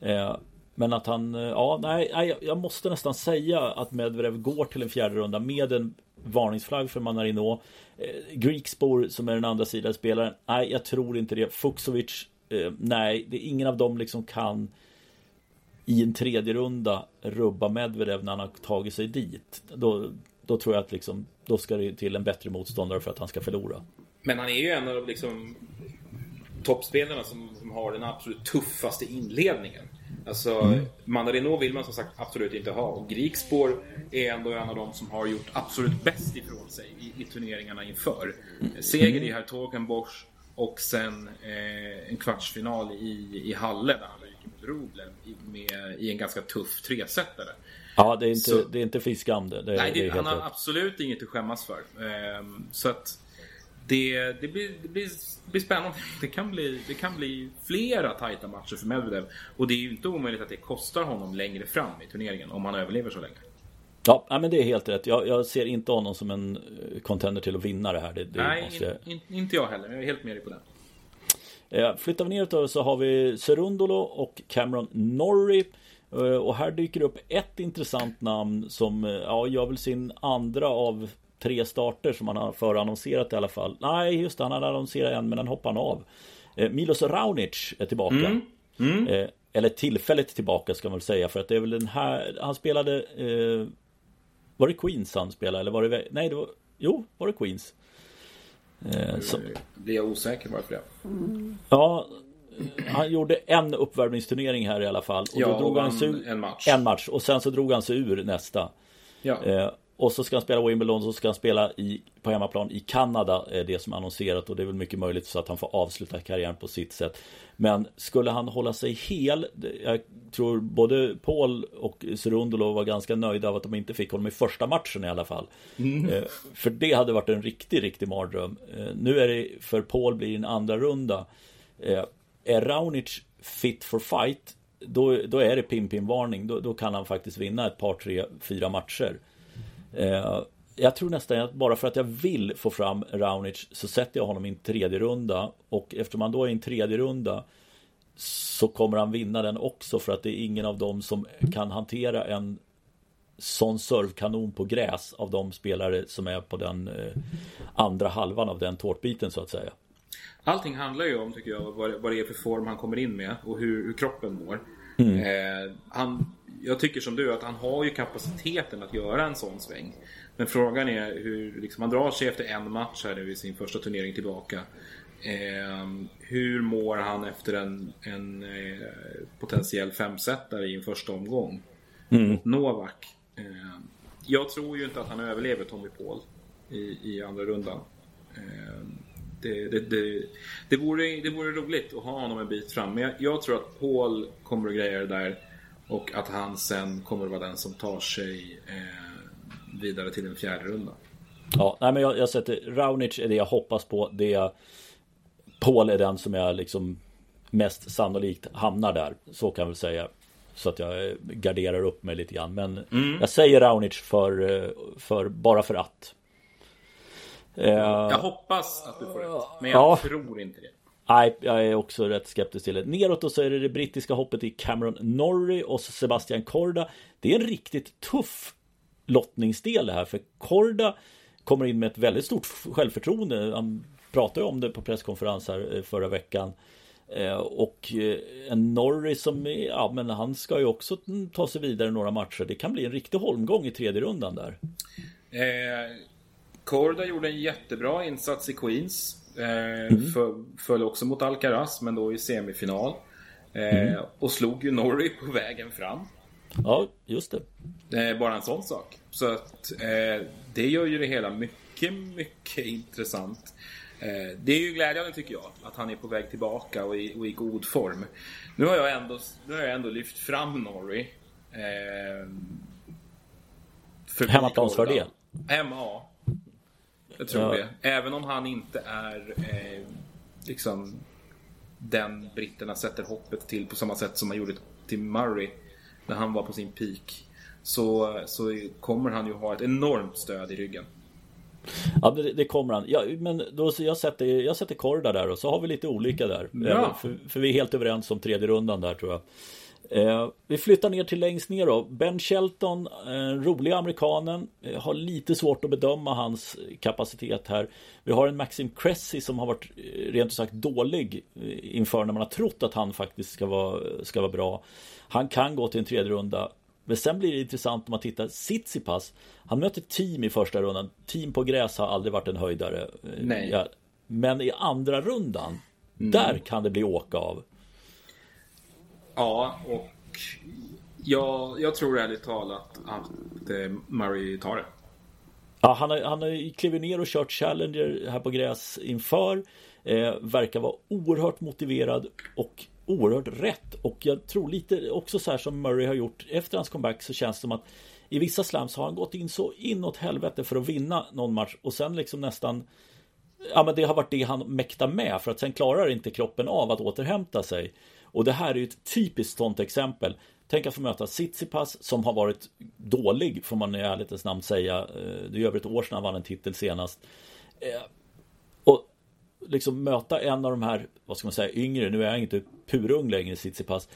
Eh, men att han, eh, ja, nej, nej, jag måste nästan säga att Medvedev går till en fjärde runda med en varningsflagg för Manarino. Eh, Greekspor som är den andra sidan spelaren. Nej, jag tror inte det. Fuxovic eh, nej, det är ingen av dem liksom kan i en tredje runda rubba Medvedev när han har tagit sig dit. Då, då tror jag att liksom, då ska det till en bättre motståndare för att han ska förlora. Men han är ju en av liksom toppspelarna som, som har den absolut tuffaste inledningen. Alltså, mm. Mandarino vill man som sagt absolut inte ha. Och Grikspår är ändå en av de som har gjort absolut bäst ifrån sig i, i turneringarna inför. Mm. Seger i Hertogenbosch och sen eh, en kvartsfinal i, i Halle där han gick mot Rublev i en ganska tuff tresetare. Ja, det är inte, så, det är inte fiskam det. det nej, det, han har absolut inget att skämmas för. Eh, så att det, det, blir, det, blir, det blir spännande. Det kan bli, det kan bli flera tajta matcher för Medvedev. Och det är ju inte omöjligt att det kostar honom längre fram i turneringen om han överlever så länge. Ja, men det är helt rätt. Jag, jag, ser inte honom som en eh, contender till att vinna det här. Det, det Nej, måste... in, in, inte jag heller. Jag är helt med dig på det. Eh, flyttar vi neråt då så har vi Serundolo och Cameron Norrie. Eh, och här dyker upp ett intressant namn som ja, gör väl sin andra av tre starter som han har förannonserat i alla fall. Nej, just det, han hade annonserat en men den hoppade han av. Milos Raunic är tillbaka. Mm. Mm. Eller tillfälligt tillbaka ska man väl säga för att det är väl den här Han spelade var det Queens han spelade eller var det... Nej, det var... Jo, var det Queens? Eh, så... Blir jag osäker varför det. Mm. Ja, han gjorde en uppvärmningsturnering här i alla fall. Och ja, då drog han sig ur, en match. En match. Och sen så drog han sig ur nästa. Ja. Eh, och så ska han spela Wimbledon och så ska han spela i, på hemmaplan i Kanada. Är det som annonserat och det är väl mycket möjligt så att han får avsluta karriären på sitt sätt. Men skulle han hålla sig hel Jag tror både Paul och Surundolo var ganska nöjda av att de inte fick honom i första matchen i alla fall. Mm. Eh, för det hade varit en riktig, riktig mardröm. Eh, nu är det för Paul blir en andra runda. Eh, är Raunic fit for fight då, då är det pim-pim-varning. Då, då kan han faktiskt vinna ett par, tre, fyra matcher. Eh, jag tror nästan att bara för att jag vill få fram Raunic så sätter jag honom i en tredje runda och eftersom han då är i en tredje runda så kommer han vinna den också för att det är ingen av dem som kan hantera en sån servkanon på gräs av de spelare som är på den eh, andra halvan av den tårtbiten så att säga. Allting handlar ju om, tycker jag, vad det är för form han kommer in med och hur, hur kroppen mår. Mm. Eh, han jag tycker som du att han har ju kapaciteten att göra en sån sväng. Men frågan är hur, liksom, han drar sig efter en match här nu i sin första turnering tillbaka. Eh, hur mår han efter en, en eh, potentiell femsetare i en första omgång? Mm. Novak. Eh, jag tror ju inte att han överlever Tommy Paul i, i andra rundan. Ehm, det, det, det, det, vore, det vore roligt att ha honom en bit fram. Men jag, jag tror att Paul kommer att greja det där. Och att han sen kommer att vara den som tar sig eh, vidare till en fjärde runda. Ja, nej men jag, jag sätter Raunic är det jag hoppas på. Det Paul är den som jag liksom mest sannolikt hamnar där. Så kan jag väl säga. Så att jag garderar upp mig lite grann. Men mm. jag säger Raunic för, eh, för, bara för att. Jag hoppas att du får rätt. Men jag ja. tror inte det. Nej, jag är också rätt skeptisk till det. Neråt och så är det det brittiska hoppet i Cameron Norrie och Sebastian Korda. Det är en riktigt tuff lottningsdel det här, för Korda kommer in med ett väldigt stort självförtroende. Han pratade om det på presskonferens här eh, förra veckan. Eh, och eh, en Norrie som, ja men han ska ju också ta sig vidare några matcher. Det kan bli en riktig holmgång i tredje rundan där. Eh, Korda gjorde en jättebra insats i Queens. Eh, mm. föll också mot Alcaraz, men då i semifinal. Eh, mm. Och slog ju Norrie på vägen fram. Ja, just det. Eh, bara en sån sak. Så att det gör ju det hela mycket, mycket intressant. Det är ju glädjande tycker jag, att han är på väg tillbaka och i, och i god form. Nu har jag ändå, nu har jag ändå lyft fram Norrie. Eh, Hemmaplansfördel? Hemma, ja. Jag tror ja. det. Även om han inte är eh, liksom den britterna sätter hoppet till på samma sätt som man gjorde till Murray när han var på sin peak. Så, så kommer han ju ha ett enormt stöd i ryggen. Ja det, det kommer han. Ja, men då, jag, sätter, jag sätter Korda där och så har vi lite olika där. Ja. För, för, vi är helt överens om tredje rundan där tror jag. Eh, vi flyttar ner till längst ner då. Ben Shelton, eh, roliga amerikanen, eh, har lite svårt att bedöma hans kapacitet här. Vi har en Maxim Cressy som har varit eh, rent ut sagt dålig eh, inför när man har trott att han faktiskt ska vara, ska vara bra. Han kan gå till en tredje runda. Men sen blir det intressant om man tittar Sitsipas. Han möter team i första rundan. Team på gräs har aldrig varit en höjdare. Eh, Nej. Men i andra rundan, mm. där kan det bli åka av. Ja, och jag, jag tror ärligt talat att eh, Murray tar det. Ja, han har, han har klivit ner och kört Challenger här på gräs inför. Eh, verkar vara oerhört motiverad och oerhört rätt. Och jag tror lite också så här som Murray har gjort efter hans comeback så känns det som att i vissa slams har han gått in så inåt helvete för att vinna någon match och sen liksom nästan Ja men det har varit det han mäktar med för att sen klarar inte kroppen av att återhämta sig. Och det här är ju ett typiskt sånt exempel. Tänk att få möta Tsitsipas som har varit dålig får man i ärlighetens namn säga. Eh, det är över ett år sedan han vann en titel senast. Eh, och liksom möta en av de här, vad ska man säga, yngre, nu är jag inte purung längre Tsitsipas.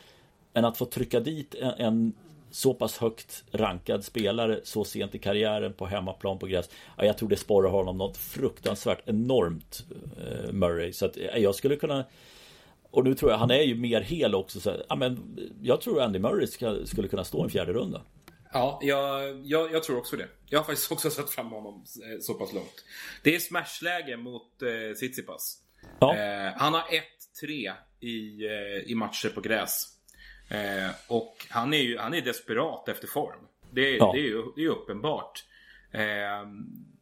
Men att få trycka dit en, en så pass högt rankad spelare så sent i karriären på hemmaplan på gräs. Ja, jag tror det sporrar honom något fruktansvärt enormt eh, Murray. Så att eh, jag skulle kunna och nu tror jag han är ju mer hel också. Så, ja, men jag tror Andy Murray ska, skulle kunna stå en fjärde runda. Ja, jag, jag, jag, tror också det. Jag har faktiskt också sett fram honom eh, så pass långt. Det är smashläge mot eh, Tsitsipas. Ja. Eh, han har 1-3 i, eh, i matcher på gräs. Eh, och han är ju han är desperat efter form. Det, ja. det är ju det är uppenbart. Eh,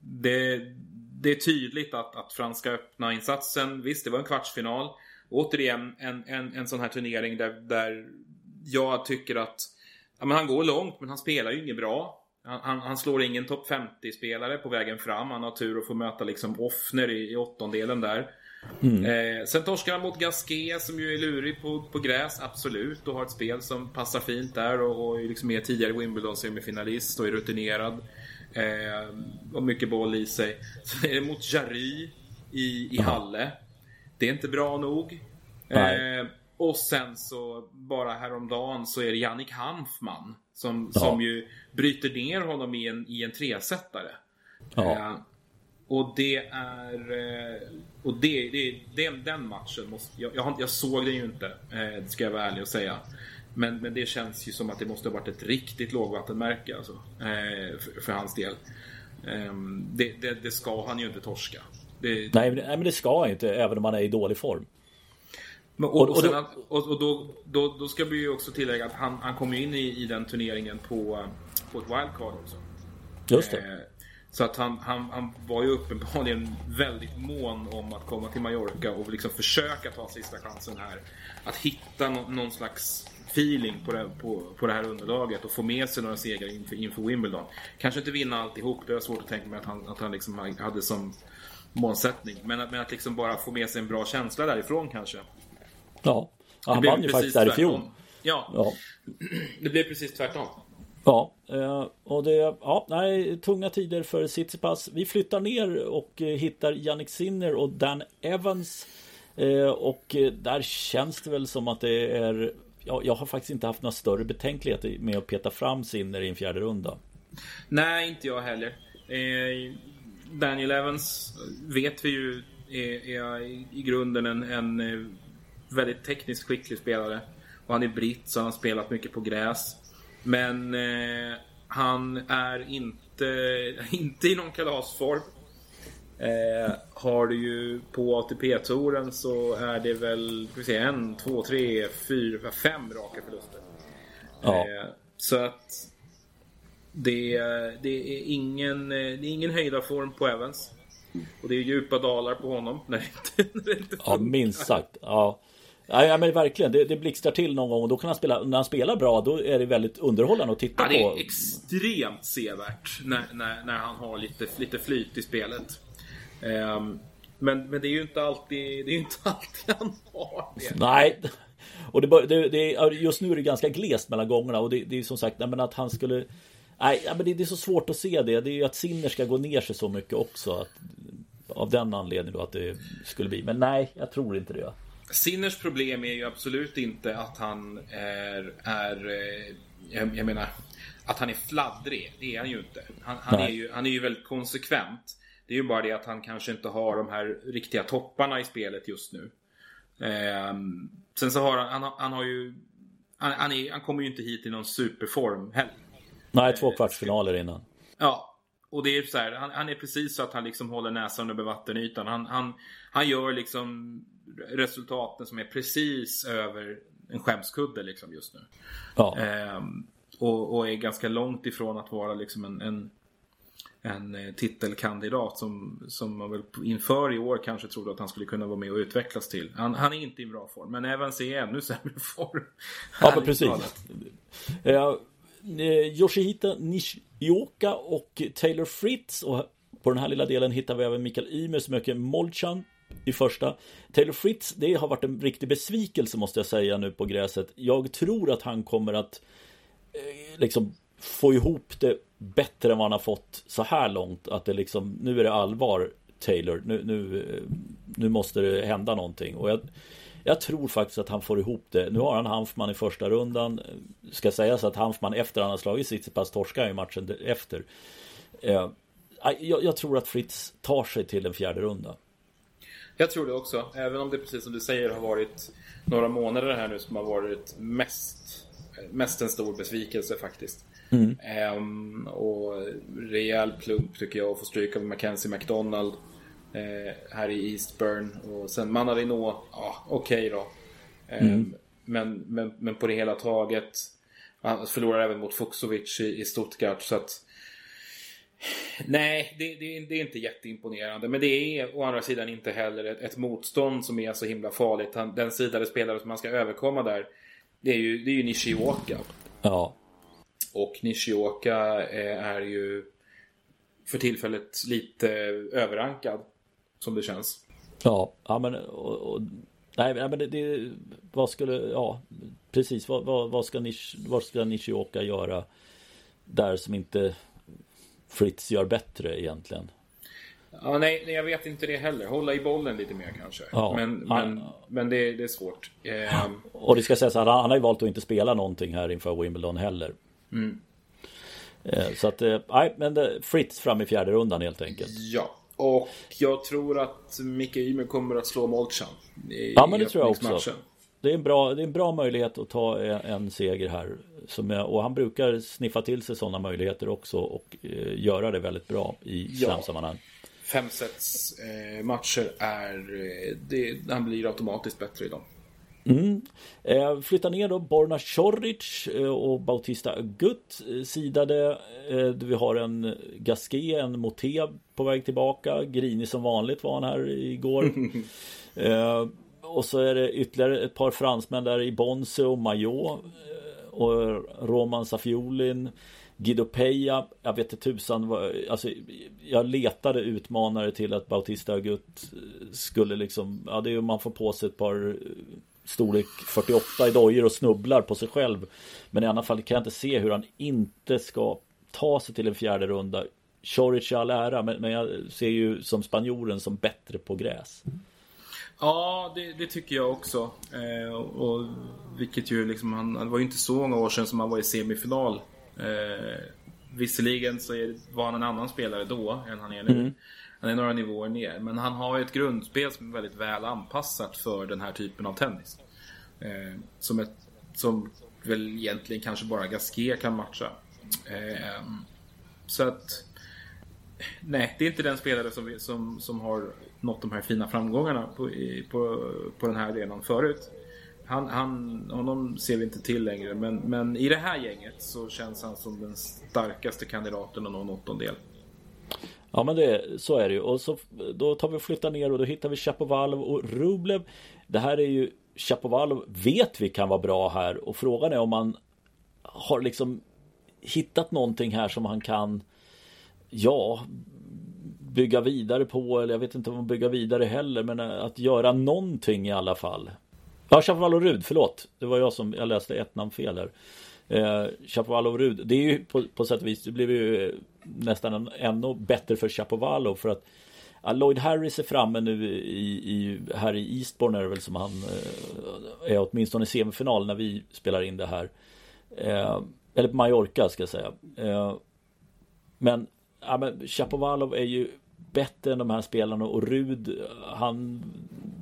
det, det är tydligt att, att franska öppna insatsen, visst det var en kvartsfinal återigen en, en, en sån här turnering där, där jag tycker att ja, men han går långt men han spelar ju inget bra. Han, han slår ingen topp 50-spelare på vägen fram. Han har tur att få möta liksom Offner i, i åttondelen där. Mm. Eh, sen torskar han mot Gasquet som ju är lurig på, på gräs, absolut. Och har ett spel som passar fint där och, och liksom är tidigare Wimbledon-semifinalist och är rutinerad. Eh, och mycket boll i sig. Sen är det mot Jarry i, i Halle. Det är inte bra nog. Eh, och sen så bara häromdagen så är det Jannik Hanfman som, ja. som ju bryter ner honom i en, i en tresättare. Ja. Eh, och det är... Eh, och det, det, det, den matchen måste... Jag, jag, jag såg den ju inte, eh, ska jag vara ärlig och säga. Men, men det känns ju som att det måste ha varit ett riktigt lågvattenmärke alltså, eh, för, för, hans del. Eh, det, det, det, ska han ju inte torska. Det... Nej, men det ska inte, även om man är i dålig form. Men, och, och, och, sen, och, och då, då, då, ska vi ju också tillägga att han, han kom in i, i den turneringen på, på ett wildcard också. Just det. Eh, så att han, han, han var ju uppenbarligen väldigt mån om att komma till Mallorca och liksom försöka ta sista chansen här. Att hitta no, någon slags feeling på det, på, på det här underlaget och få med sig några segrar inför, inför Wimbledon. Kanske inte vinna alltihop, det är svårt att tänka mig att han, att han liksom hade som målsättning. Men, men att liksom bara få med sig en bra känsla därifrån kanske. Ja, ja han vann ju faktiskt där fjol. Ja. ja, det blev precis tvärtom. Ja, eh, och det, ja, nej, tunga tider för Tsitsipas. Vi flyttar ner och eh, hittar Jannik Sinner och Dan Evans. Eh, och där känns det väl som att det är ja, jag har faktiskt inte haft några större betänkligheter med att peta fram Sinner i en fjärde runda. Nej, inte jag heller. Daniel Evans vet vi ju är, är i grunden en, en väldigt tekniskt skicklig spelare. Och han är britt så han har spelat mycket på gräs. Men eh, han är inte, inte i någon kalasform. Eh, har du ju på ATP-touren så är det väl ska vi se, en, två, tre, fyra, fem raka förluster. Ja. Eh, så att det, det, är ingen, det är ingen höjdarform på Evans. Och det är djupa dalar på honom när det inte, när det inte Ja, minst sagt. Ja. Ja, men verkligen. Det, det blixtrar till någon gång och då kan han spela, när han spelar bra då är det väldigt underhållande att titta på. Ja, det är extremt sevärt när, när, när han har lite, lite flyt i spelet. Um, men, men det är ju inte alltid, det är inte alltid han har det. Nej. Och det, det, det, just nu är det ganska glest mellan gångerna och det, det är som sagt, men att han skulle Nej, men det, det, är så svårt att se det. Det är ju att Sinner ska gå ner sig så mycket också. Att, av den anledningen då att det skulle bli. Men nej, jag tror inte det. Sinners problem är ju absolut inte att han är, är eh, jag, jag menar, att han är fladdrig. Det är han ju inte. Han, han är, ju, han är ju väldigt konsekvent. Det är ju bara det att han kanske inte har de här riktiga topparna i spelet just nu. Eh, sen så har han, han, han har ju han, han, är, han kommer ju inte hit i någon superform heller. Nej, två kvartsfinaler innan. Ja, och det är så här, han, han, är precis så att han liksom håller näsan över vattenytan. Han, han, han gör liksom resultaten som är precis över en skämskudde liksom just nu. Ja. Ehm, och, och, är ganska långt ifrån att vara liksom en, en, en eh, titelkandidat som, som man väl inför i år kanske trodde att han skulle kunna vara med och utvecklas till. Han, han är inte i bra form, men Evans är i ännu sämre form. Ja, men precis. Eh, Yoshihita Nishioka och Taylor Fritz. Och på den här lilla delen hittar vi även Mikael Ymer som öker Molchan i första. Taylor Fritz, det har varit en riktig besvikelse måste jag säga nu på gräset. Jag tror att han kommer att eh, liksom få ihop det bättre än vad han har fått så här långt. Att det liksom, nu är det allvar Taylor. Nu, nu, eh, nu måste det hända någonting. Och jag, jag tror faktiskt att han får ihop det. Nu har han Hanfman i första rundan. Ska sägas att Hanfman efter han har slagit Tsitsipas torskar i matchen efter. Eh, jag, jag, tror att Fritz tar sig till en fjärde runda. Jag tror det också. Även om det precis som du säger har varit några månader här nu som har varit mest, mest en stor besvikelse faktiskt. Mm. Um, och rejäl plump tycker jag att få stryka med Mackenzie McDonald här i Eastburn. Och sen Manarino, ja okej okay då. Eh, mm. men, men, men på det hela taget. Han förlorar även mot Fuxovic i, i Stuttgart. Så att, Nej, det, det, det, är inte jätteimponerande. Men det är å andra sidan inte heller ett, ett motstånd som är så himla farligt. Han, den sidade spelare som man ska överkomma där, det är ju, det är ju Nishioka. Ja. Och Nishioka är, är ju för tillfället lite överrankad. Som det känns. Ja, ja men och, och, nej, men det, det, vad skulle, ja precis vad, vad, vad ska Nish, vad ska Nishioka göra där som inte Fritz gör bättre egentligen? Ja, nej, nej, jag vet inte det heller. Hålla i bollen lite mer kanske. Ja, men, han, men, men det, det, är svårt. Eh, och det ska sägas att han, han har ju valt att inte spela någonting här inför Wimbledon heller. Mm. Eh, så att, eh, nej, men det, Fritz fram i fjärde rundan helt enkelt. Ja, och jag tror att Micke Ymer kommer att slå Molchan. Ja men det tror jag också. Det är, en bra, det är en bra möjlighet att ta en seger här. Som jag, och han brukar sniffa till sig sådana möjligheter också och eh, göra det väldigt bra i ja. slamsammanhang. Femsets eh, matcher är, eh, det, han blir automatiskt bättre i dem. Mm. Eh, flyttar ner då Borna Choric eh, och Bautista Gutt eh, sidade. Eh, vi har en Gasquet, en Moté på väg tillbaka. Grinig som vanligt var han här igår. eh, och så är det ytterligare ett par fransmän där i Bonse och Majot. Eh, och Roman Safiolin. Guido Peja, jag vet inte tusan alltså, Jag letade utmanare till att Bautista Gutt skulle liksom Ja det är ju man får på sig ett par storlek 48 i dojor och snubblar på sig själv. Men i alla fall kan jag inte se hur han inte ska ta sig till en fjärde runda. Choric i all ära, men, men jag ser ju som spanjoren som bättre på gräs. Ja, det, det tycker jag också. Eh, och, vilket ju liksom, han, det var ju inte så många år sedan som han var i semifinal. Eh, visserligen så är, var han en annan spelare då än han är nu. Mm. Han är några nivåer ner. Men han har ju ett grundspel som är väldigt väl anpassat för den här typen av tennis. Eh, som, ett, som väl egentligen kanske bara Gasquet kan matcha. Eh, så att... Nej, det är inte den spelare som, som, som har nått de här fina framgångarna på, i, på, på den här arenan förut. Han, han, honom ser vi inte till längre, men, men i det här gänget så känns han som den starkaste kandidaten att nå en åttondel. Ja men det, så är det ju och så då tar vi och flyttar ner och då hittar vi Chapovalov och Rublev. Det här är ju Chapovalov vet vi kan vara bra här och frågan är om man har liksom hittat någonting här som han kan ja bygga vidare på eller jag vet inte om man bygga vidare heller men att göra någonting i alla fall. Ja, Chapovalov Rud, förlåt. Det var jag som jag läste ett namn fel här. Eh, Chapovalov Rud, det är ju på, på sätt och vis, det blev ju eh, nästan en, ännu bättre för Chapovalov för att ja, Lloyd Harris är framme nu i, i, här i Eastbourne är det väl som han eh, är åtminstone i semifinal när vi spelar in det här. Eh, eller på Mallorca ska jag säga. Eh, men, ja, men Chapovalov är ju bättre än de här spelarna och Rud han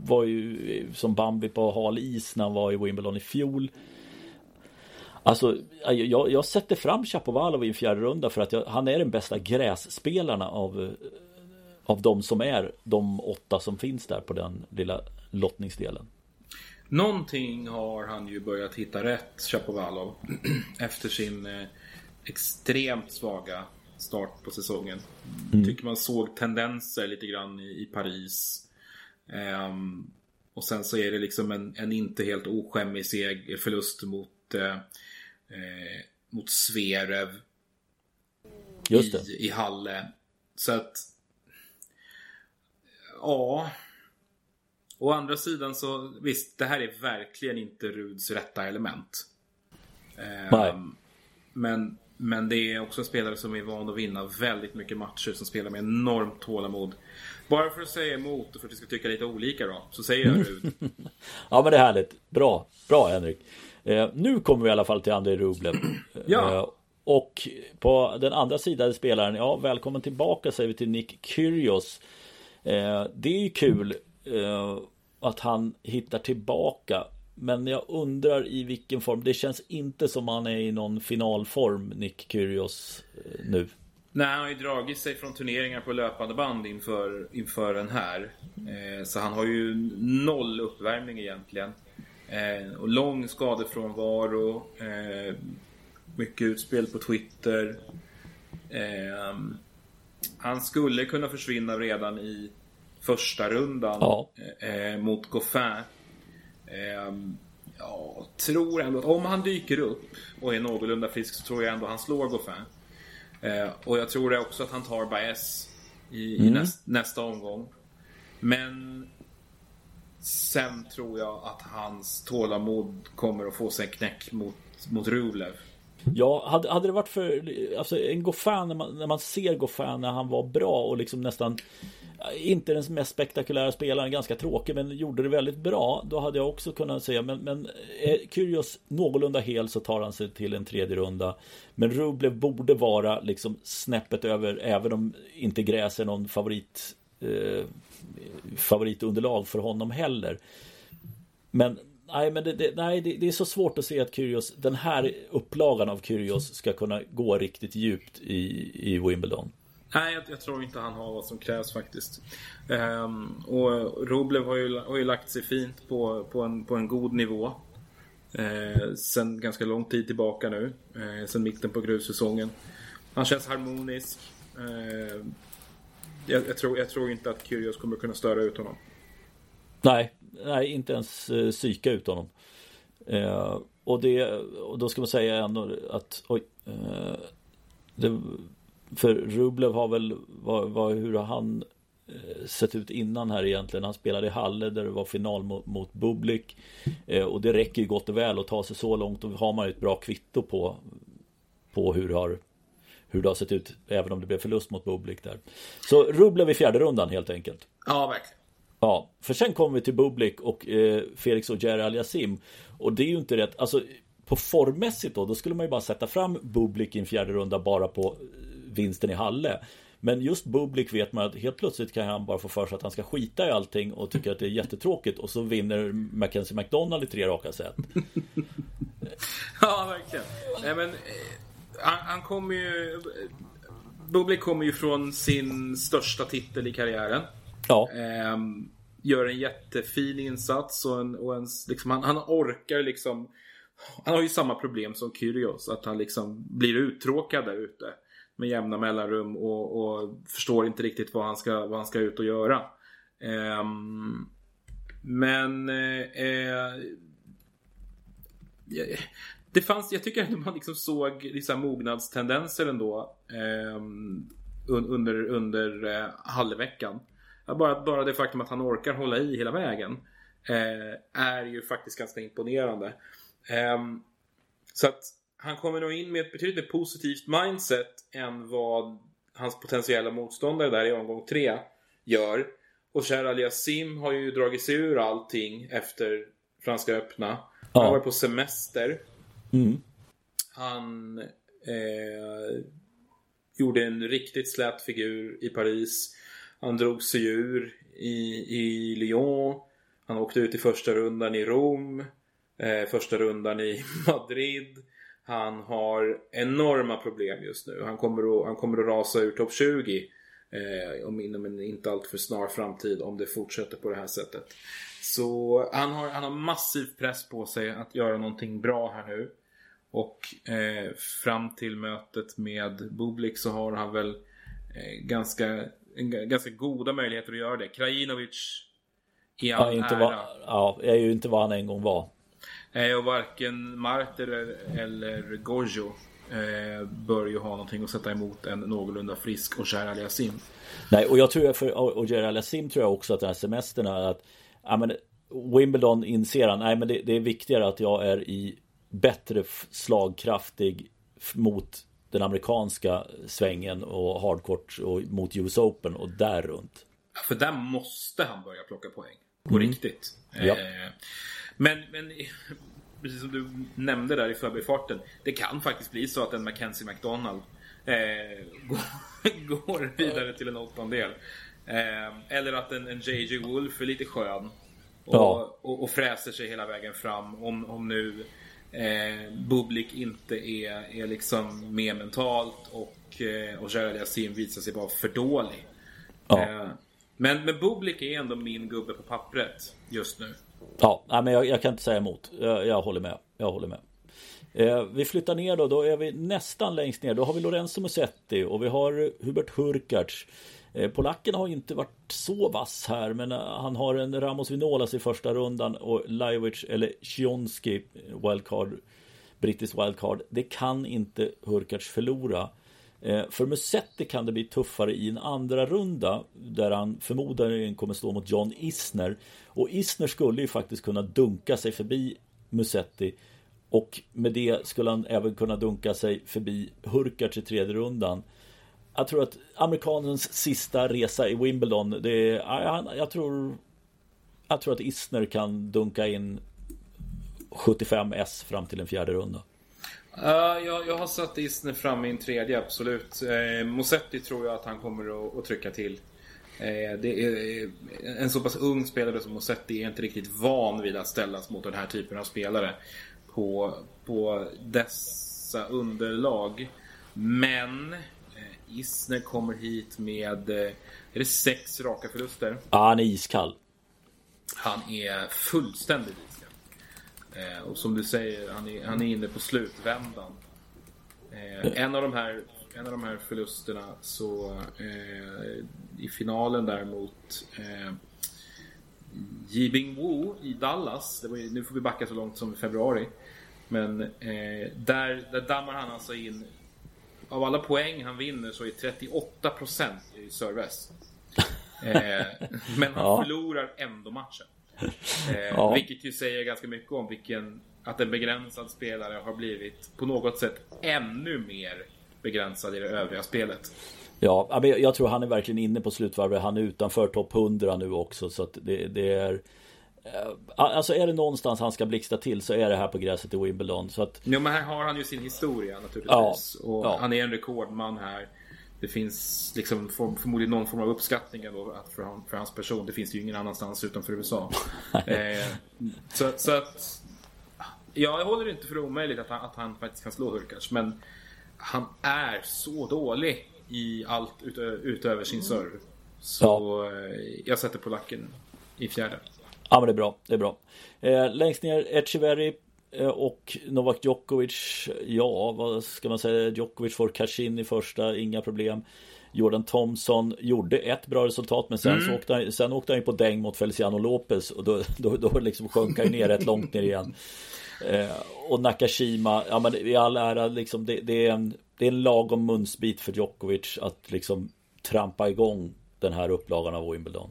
var ju som Bambi på hal is när han var i Wimbledon i fjol. Alltså jag, jag sätter fram Chapovalov i en fjärde runda för att jag, han är den bästa grässpelarna av av de som är de åtta som finns där på den lilla lottningsdelen. Någonting har han ju börjat hitta rätt, Chapovalov, efter sin eh, extremt svaga start på säsongen. Mm. Tycker man såg tendenser lite grann i, i Paris. Um, och sen så är det liksom en, en inte helt oskämmig seg förlust mot, eh, eh, mot Sverev Just det. I, i Halle. Så att ja. Å andra sidan så visst, det här är verkligen inte Ruds rätta element. Nej. Um, men men det är också spelare som är van att vinna väldigt mycket matcher. Som spelar med enormt tålamod. Bara för att säga emot och för att vi ska tycka lite olika då. Så säger jag Rud. ja men det är härligt. Bra. Bra Henrik. Eh, nu kommer vi i alla fall till Andrei Rublev. ja. Eh, och på den andra sidan spelaren. Ja välkommen tillbaka säger vi till Nick Kyrgios. Eh, det är ju kul. Eh, att han hittar tillbaka men jag undrar i vilken form. Det känns inte som han är i någon finalform, Nick Kyrgios, eh, nu. Nej, han har ju dragit sig från turneringar på löpande band inför, inför den här. Eh, så han har ju noll uppvärmning egentligen. Eh, och lång skadefrånvaro. Eh, mycket utspel på Twitter. Eh, han skulle kunna försvinna redan i första rundan ja. Mot Goffin. Eh, ja, tror ändå att om han dyker upp och är någorlunda frisk så tror jag ändå han slår Goffin. Eh, och jag tror också att han tar Baez i, mm. i näst, nästa omgång. Men sen tror jag att hans tålamod kommer att få sig en knäck mot, mot Rublev. Ja, hade, hade det varit för alltså en Goffin när man, när man ser Goffin när han var bra och liksom nästan inte den mest spektakulära spelaren, ganska tråkig men gjorde det väldigt bra. Då hade jag också kunnat säga men, men eh, är Kyrgios någorlunda hel så tar han sig till en tredje runda. Men Rublev borde vara liksom snäppet över även om inte gräs är någon favorit eh, favoritunderlag för honom heller. Men Nej, men det, det nej, det, det, är så svårt att se att Kyrgios, den här upplagan av Kyrgios ska kunna gå riktigt djupt i, i Wimbledon. Nej, jag, jag, tror inte han har vad som krävs faktiskt. Ehm, och Roblev har ju, har ju lagt sig fint på, på, en, på en god nivå. Ehm, sen ganska lång tid tillbaka nu. Ehm, sen mitten på gruvsäsongen. Han känns harmonisk. Eh, jag, jag, tror, jag tror inte att Kyrgios kommer kunna störa ut honom. Nej, nej inte ens eh, psyka ut honom. Eh, och, det, och då ska man säga ändå att oj, eh, det, för Rublev har väl, vad, vad, hur har han eh, sett ut innan här egentligen. Han spelade i Halle där det var final mot, mot Bublik. Eh, och det räcker ju gott och väl att ta sig så långt. Och har man ju ett bra kvitto på, på hur, har, hur det har sett ut. Även om det blev förlust mot Bublik där. Så Rublev i fjärde rundan helt enkelt. Ja, verkligen. Ja, för sen kommer vi till Bublik och eh, Felix och Jerry Aliasim. Och det är ju inte rätt. Alltså på formmässigt då, då skulle man ju bara sätta fram Bublik i en fjärde runda bara på vinsten i Halle. Men just Bublik vet man att helt plötsligt kan han bara få för sig att han ska skita i allting och tycker att det är jättetråkigt och så vinner Mackenzie McDonald i tre raka set. ja, verkligen. Nej, men, eh, han, han kommer ju... Bublik kommer ju från sin största titel i karriären. Ja. Ehm, gör en jättefin insats och, en, och en, liksom, han, han orkar liksom han har ju samma problem som Kyrgios, att han liksom blir uttråkad där ute med jämna mellanrum och, och, förstår inte riktigt vad han ska, vad han ska ut och göra. Um, men eh, eh, det fanns, jag tycker att man liksom såg vissa mognadstendenser ändå eh, under, under eh, halvveckan. Bara, bara det faktum att han orkar hålla i hela vägen eh, är ju faktiskt ganska imponerande. Ehm, så att han kommer nog in med ett betydligt mer positivt mindset än vad hans potentiella motståndare där i omgång tre gör. Och Cher Aliasim har ju dragit sig ur allting efter Franska öppna. Han har varit på semester. Mm. Han eh, gjorde en riktigt slät figur i Paris. Han drog sig ur i, i Lyon. Han åkte ut i första rundan i Rom eh, första rundan i Madrid. Han har enorma problem just nu. Han kommer att, han kommer att rasa ur topp 20 eh, om inom en inte alltför snar framtid om det fortsätter på det här sättet. Så han har, han har massiv press på sig att göra någonting bra här nu. Och eh, fram till mötet med Bublik så har han väl eh, ganska, en, ganska goda möjligheter att göra det. Krajinovic i all ja, inte ära. Var, ja, är ju inte vad han en gång var. Eh, och varken Marter eller Gojo eh, bör ju ha någonting att sätta emot en någorlunda frisk Ogier Aliasim. Nej, och jag tror för Ogier Aliasim tror jag också att den här semestern är att ja, men Wimbledon inser han, nej men det, det, är viktigare att jag är i bättre slagkraftig mot den amerikanska svängen och hardcourt och mot US Open och där runt. För där måste han börja plocka poäng. På mm. riktigt. Ja. Eh, men, men precis som du nämnde där i förbifarten. Det kan faktiskt bli så att en Mackenzie McDonald eh, går, går, vidare till en åttondel. Eh, eller att en, en JJ Wolf är lite skön. Och, ja. och, och, fräser sig hela vägen fram. Om, om nu eh, Bublik inte är, är liksom med mentalt och, eh, och Gerald Yassin visar sig vara för dålig. Ja. Eh, men, men Bublik är ändå min gubbe på pappret just nu. Ja, men jag, jag kan inte säga emot. Jag, jag håller med. Jag håller med. Eh, vi flyttar ner då, då är vi nästan längst ner. Då har vi Lorenzo Musetti och vi har Hubert Hurkacz. Eh, polacken har inte varit så vass här, men eh, han har en Ramos Vinolas i första rundan och Lajovic eller Sionski wildcard, brittisk wildcard. Det kan inte Hurkacz förlora. Eh, för Musetti kan det bli tuffare i en andra runda där han förmodligen kommer stå mot John Isner. Och Isner skulle ju faktiskt kunna dunka sig förbi Musetti. Och med det skulle han även kunna dunka sig förbi Hurkacz i tredje rundan. Jag tror att amerikanens sista resa i Wimbledon, det är, jag, jag tror Jag tror att Isner kan dunka in 75 S fram till en fjärde runda. Uh, jag, jag har satt Isner fram i en tredje, absolut. Eh, uh, Mosetti tror jag att han kommer att, att trycka till. Uh, det är, en så pass ung spelare som Mosetti är inte riktigt van vid att ställas mot den här typen av spelare på, på dessa underlag. Men uh, Isner kommer hit med är det sex raka förluster. Ja, han är iskall. Han är fullständigt Eh, och som du säger, han är, han är inne på slutvändan. Eh, en, av de här, en av de här förlusterna så eh, i finalen däremot eh, Jibing Wu i Dallas. Var nu får vi backa så långt som i februari. Men eh, där, där dammar han alltså in av alla poäng han vinner så är 38% i service. Eh, men han ja. förlorar ändå matchen. Eh, ja. Vilket ju säger ganska mycket om vilken att en begränsad spelare har blivit på något sätt ännu mer begränsad i det övriga spelet. Ja, jag tror han är verkligen inne på slutvarvet. Han är utanför topp 100 nu också så att det, det är eh, Alltså är det någonstans han ska blixtra till så är det här på gräset i Wimbledon. Så att... Jo men här har han ju sin historia naturligtvis. Ja, och ja. han är en rekordman här. det finns liksom för, förmodligen någon form av uppskattning ändå för, för hans person. Det finns ju ingen annanstans utanför USA. eh, så, så att... Ja, jag håller inte för omöjligt att han, att han faktiskt kan slå Hurkacz. Men han är så dålig i allt utö utöver sin serve. Så ja. Eh, jag sätter på lacken i fjärde. Ja men det är bra, det är bra. Eh, längst ner Echeverry eh, och Novak Djokovic. Ja, vad ska man säga? Djokovic får cash in i första, inga problem. Jordan Thompson gjorde ett bra resultat men sen, mm. åkte, han, sen åkte han ju på däng mot Feliciano Lopez och då, då, då liksom sjönk han ner rätt långt ner igen. Eh, och Nakashima, ja men i all ära liksom det, det, är en, det är en lagom munsbit för Djokovic att liksom trampa igång den här upplagan av Wimbledon.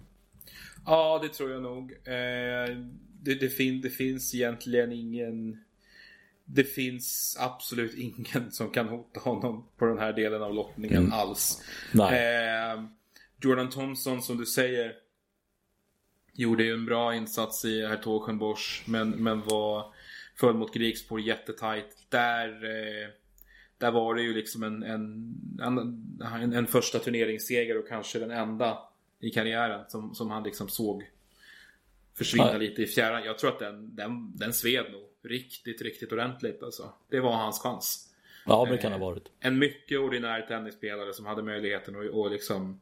Ja, det tror jag nog. Eh, det, det, fin det finns egentligen ingen... Det finns absolut ingen som kan hota honom på den här delen av lottningen mm. alls. Eh, Jordan Thompson, som du säger, gjorde ju en bra insats i Hertogenbosch, men, men var föll mot Grigspor jättetajt. Där, eh, där var det ju liksom en, en, en, en första turneringsseger och kanske den enda i karriären som, som han liksom såg försvinna ja. lite i fjärran. Jag tror att den, den, den sved nog riktigt, riktigt ordentligt alltså. Det var hans chans. Ja, det kan ha varit. Eh, en mycket ordinär tennisspelare som hade möjligheten att och liksom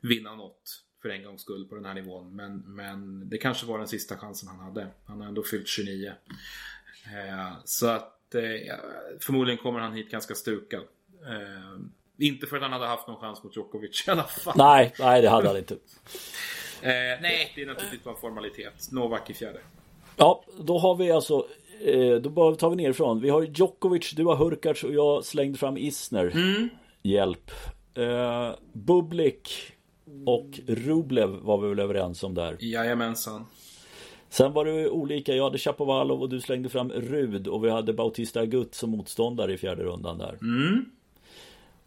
vinna något för en gångs skull på den här nivån. Men, men det kanske var den sista chansen han hade. Han har ändå fyllt 29. Eh, så att eh, förmodligen kommer han hit ganska stukad. Eh, inte för att han hade haft någon chans mot Djokovic i alla fall. Nej, nej det hade han inte. Nej, det är naturligtvis bara en formalitet. Novak i fjärde. Ja, då har vi alltså Då tar vi nerifrån. Vi har Djokovic, du har Hurkacz och jag slängde fram Isner. Mm. Hjälp. Eh, Bublik och Rublev var vi väl överens om där. Jajamensan. Sen var det olika. Jag hade Chapovalov och du slängde fram Rud och vi hade Bautista Agut som motståndare i fjärde rundan där. Mm.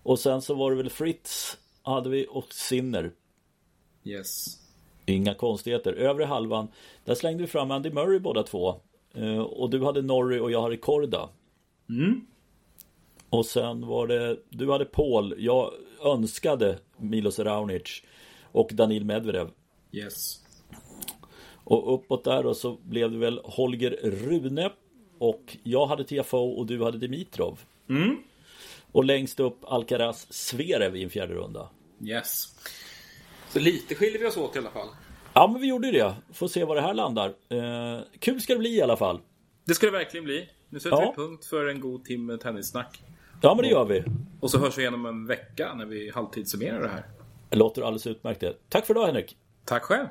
Och sen så var det väl Fritz hade vi och Sinner. Yes. Inga konstigheter. Övre halvan, där slängde vi fram Andy Murray båda två. Uh, och du hade Norrie och jag hade Korda. Mm. Och sen var det, du hade Paul, jag önskade Milos Raonic och Danil Medvedev. Yes. Och uppåt där då så blev det väl Holger Rune och jag hade TFO och du hade Dimitrov. Mm. Och längst upp Alcaraz Zverev i en fjärde runda. Yes. Så lite skiljer vi oss åt i alla fall. Ja men vi gjorde det. Får se var det här landar. Eh, kul ska det bli i alla fall. Det ska det verkligen bli. Nu sätter ja. vi punkt för en god timme tennissnack. Ja men det gör vi. Och så hörs vi igen om en vecka när vi halvtidssummerar det här. Det låter alldeles utmärkt det. Tack för idag Henrik. Tack själv.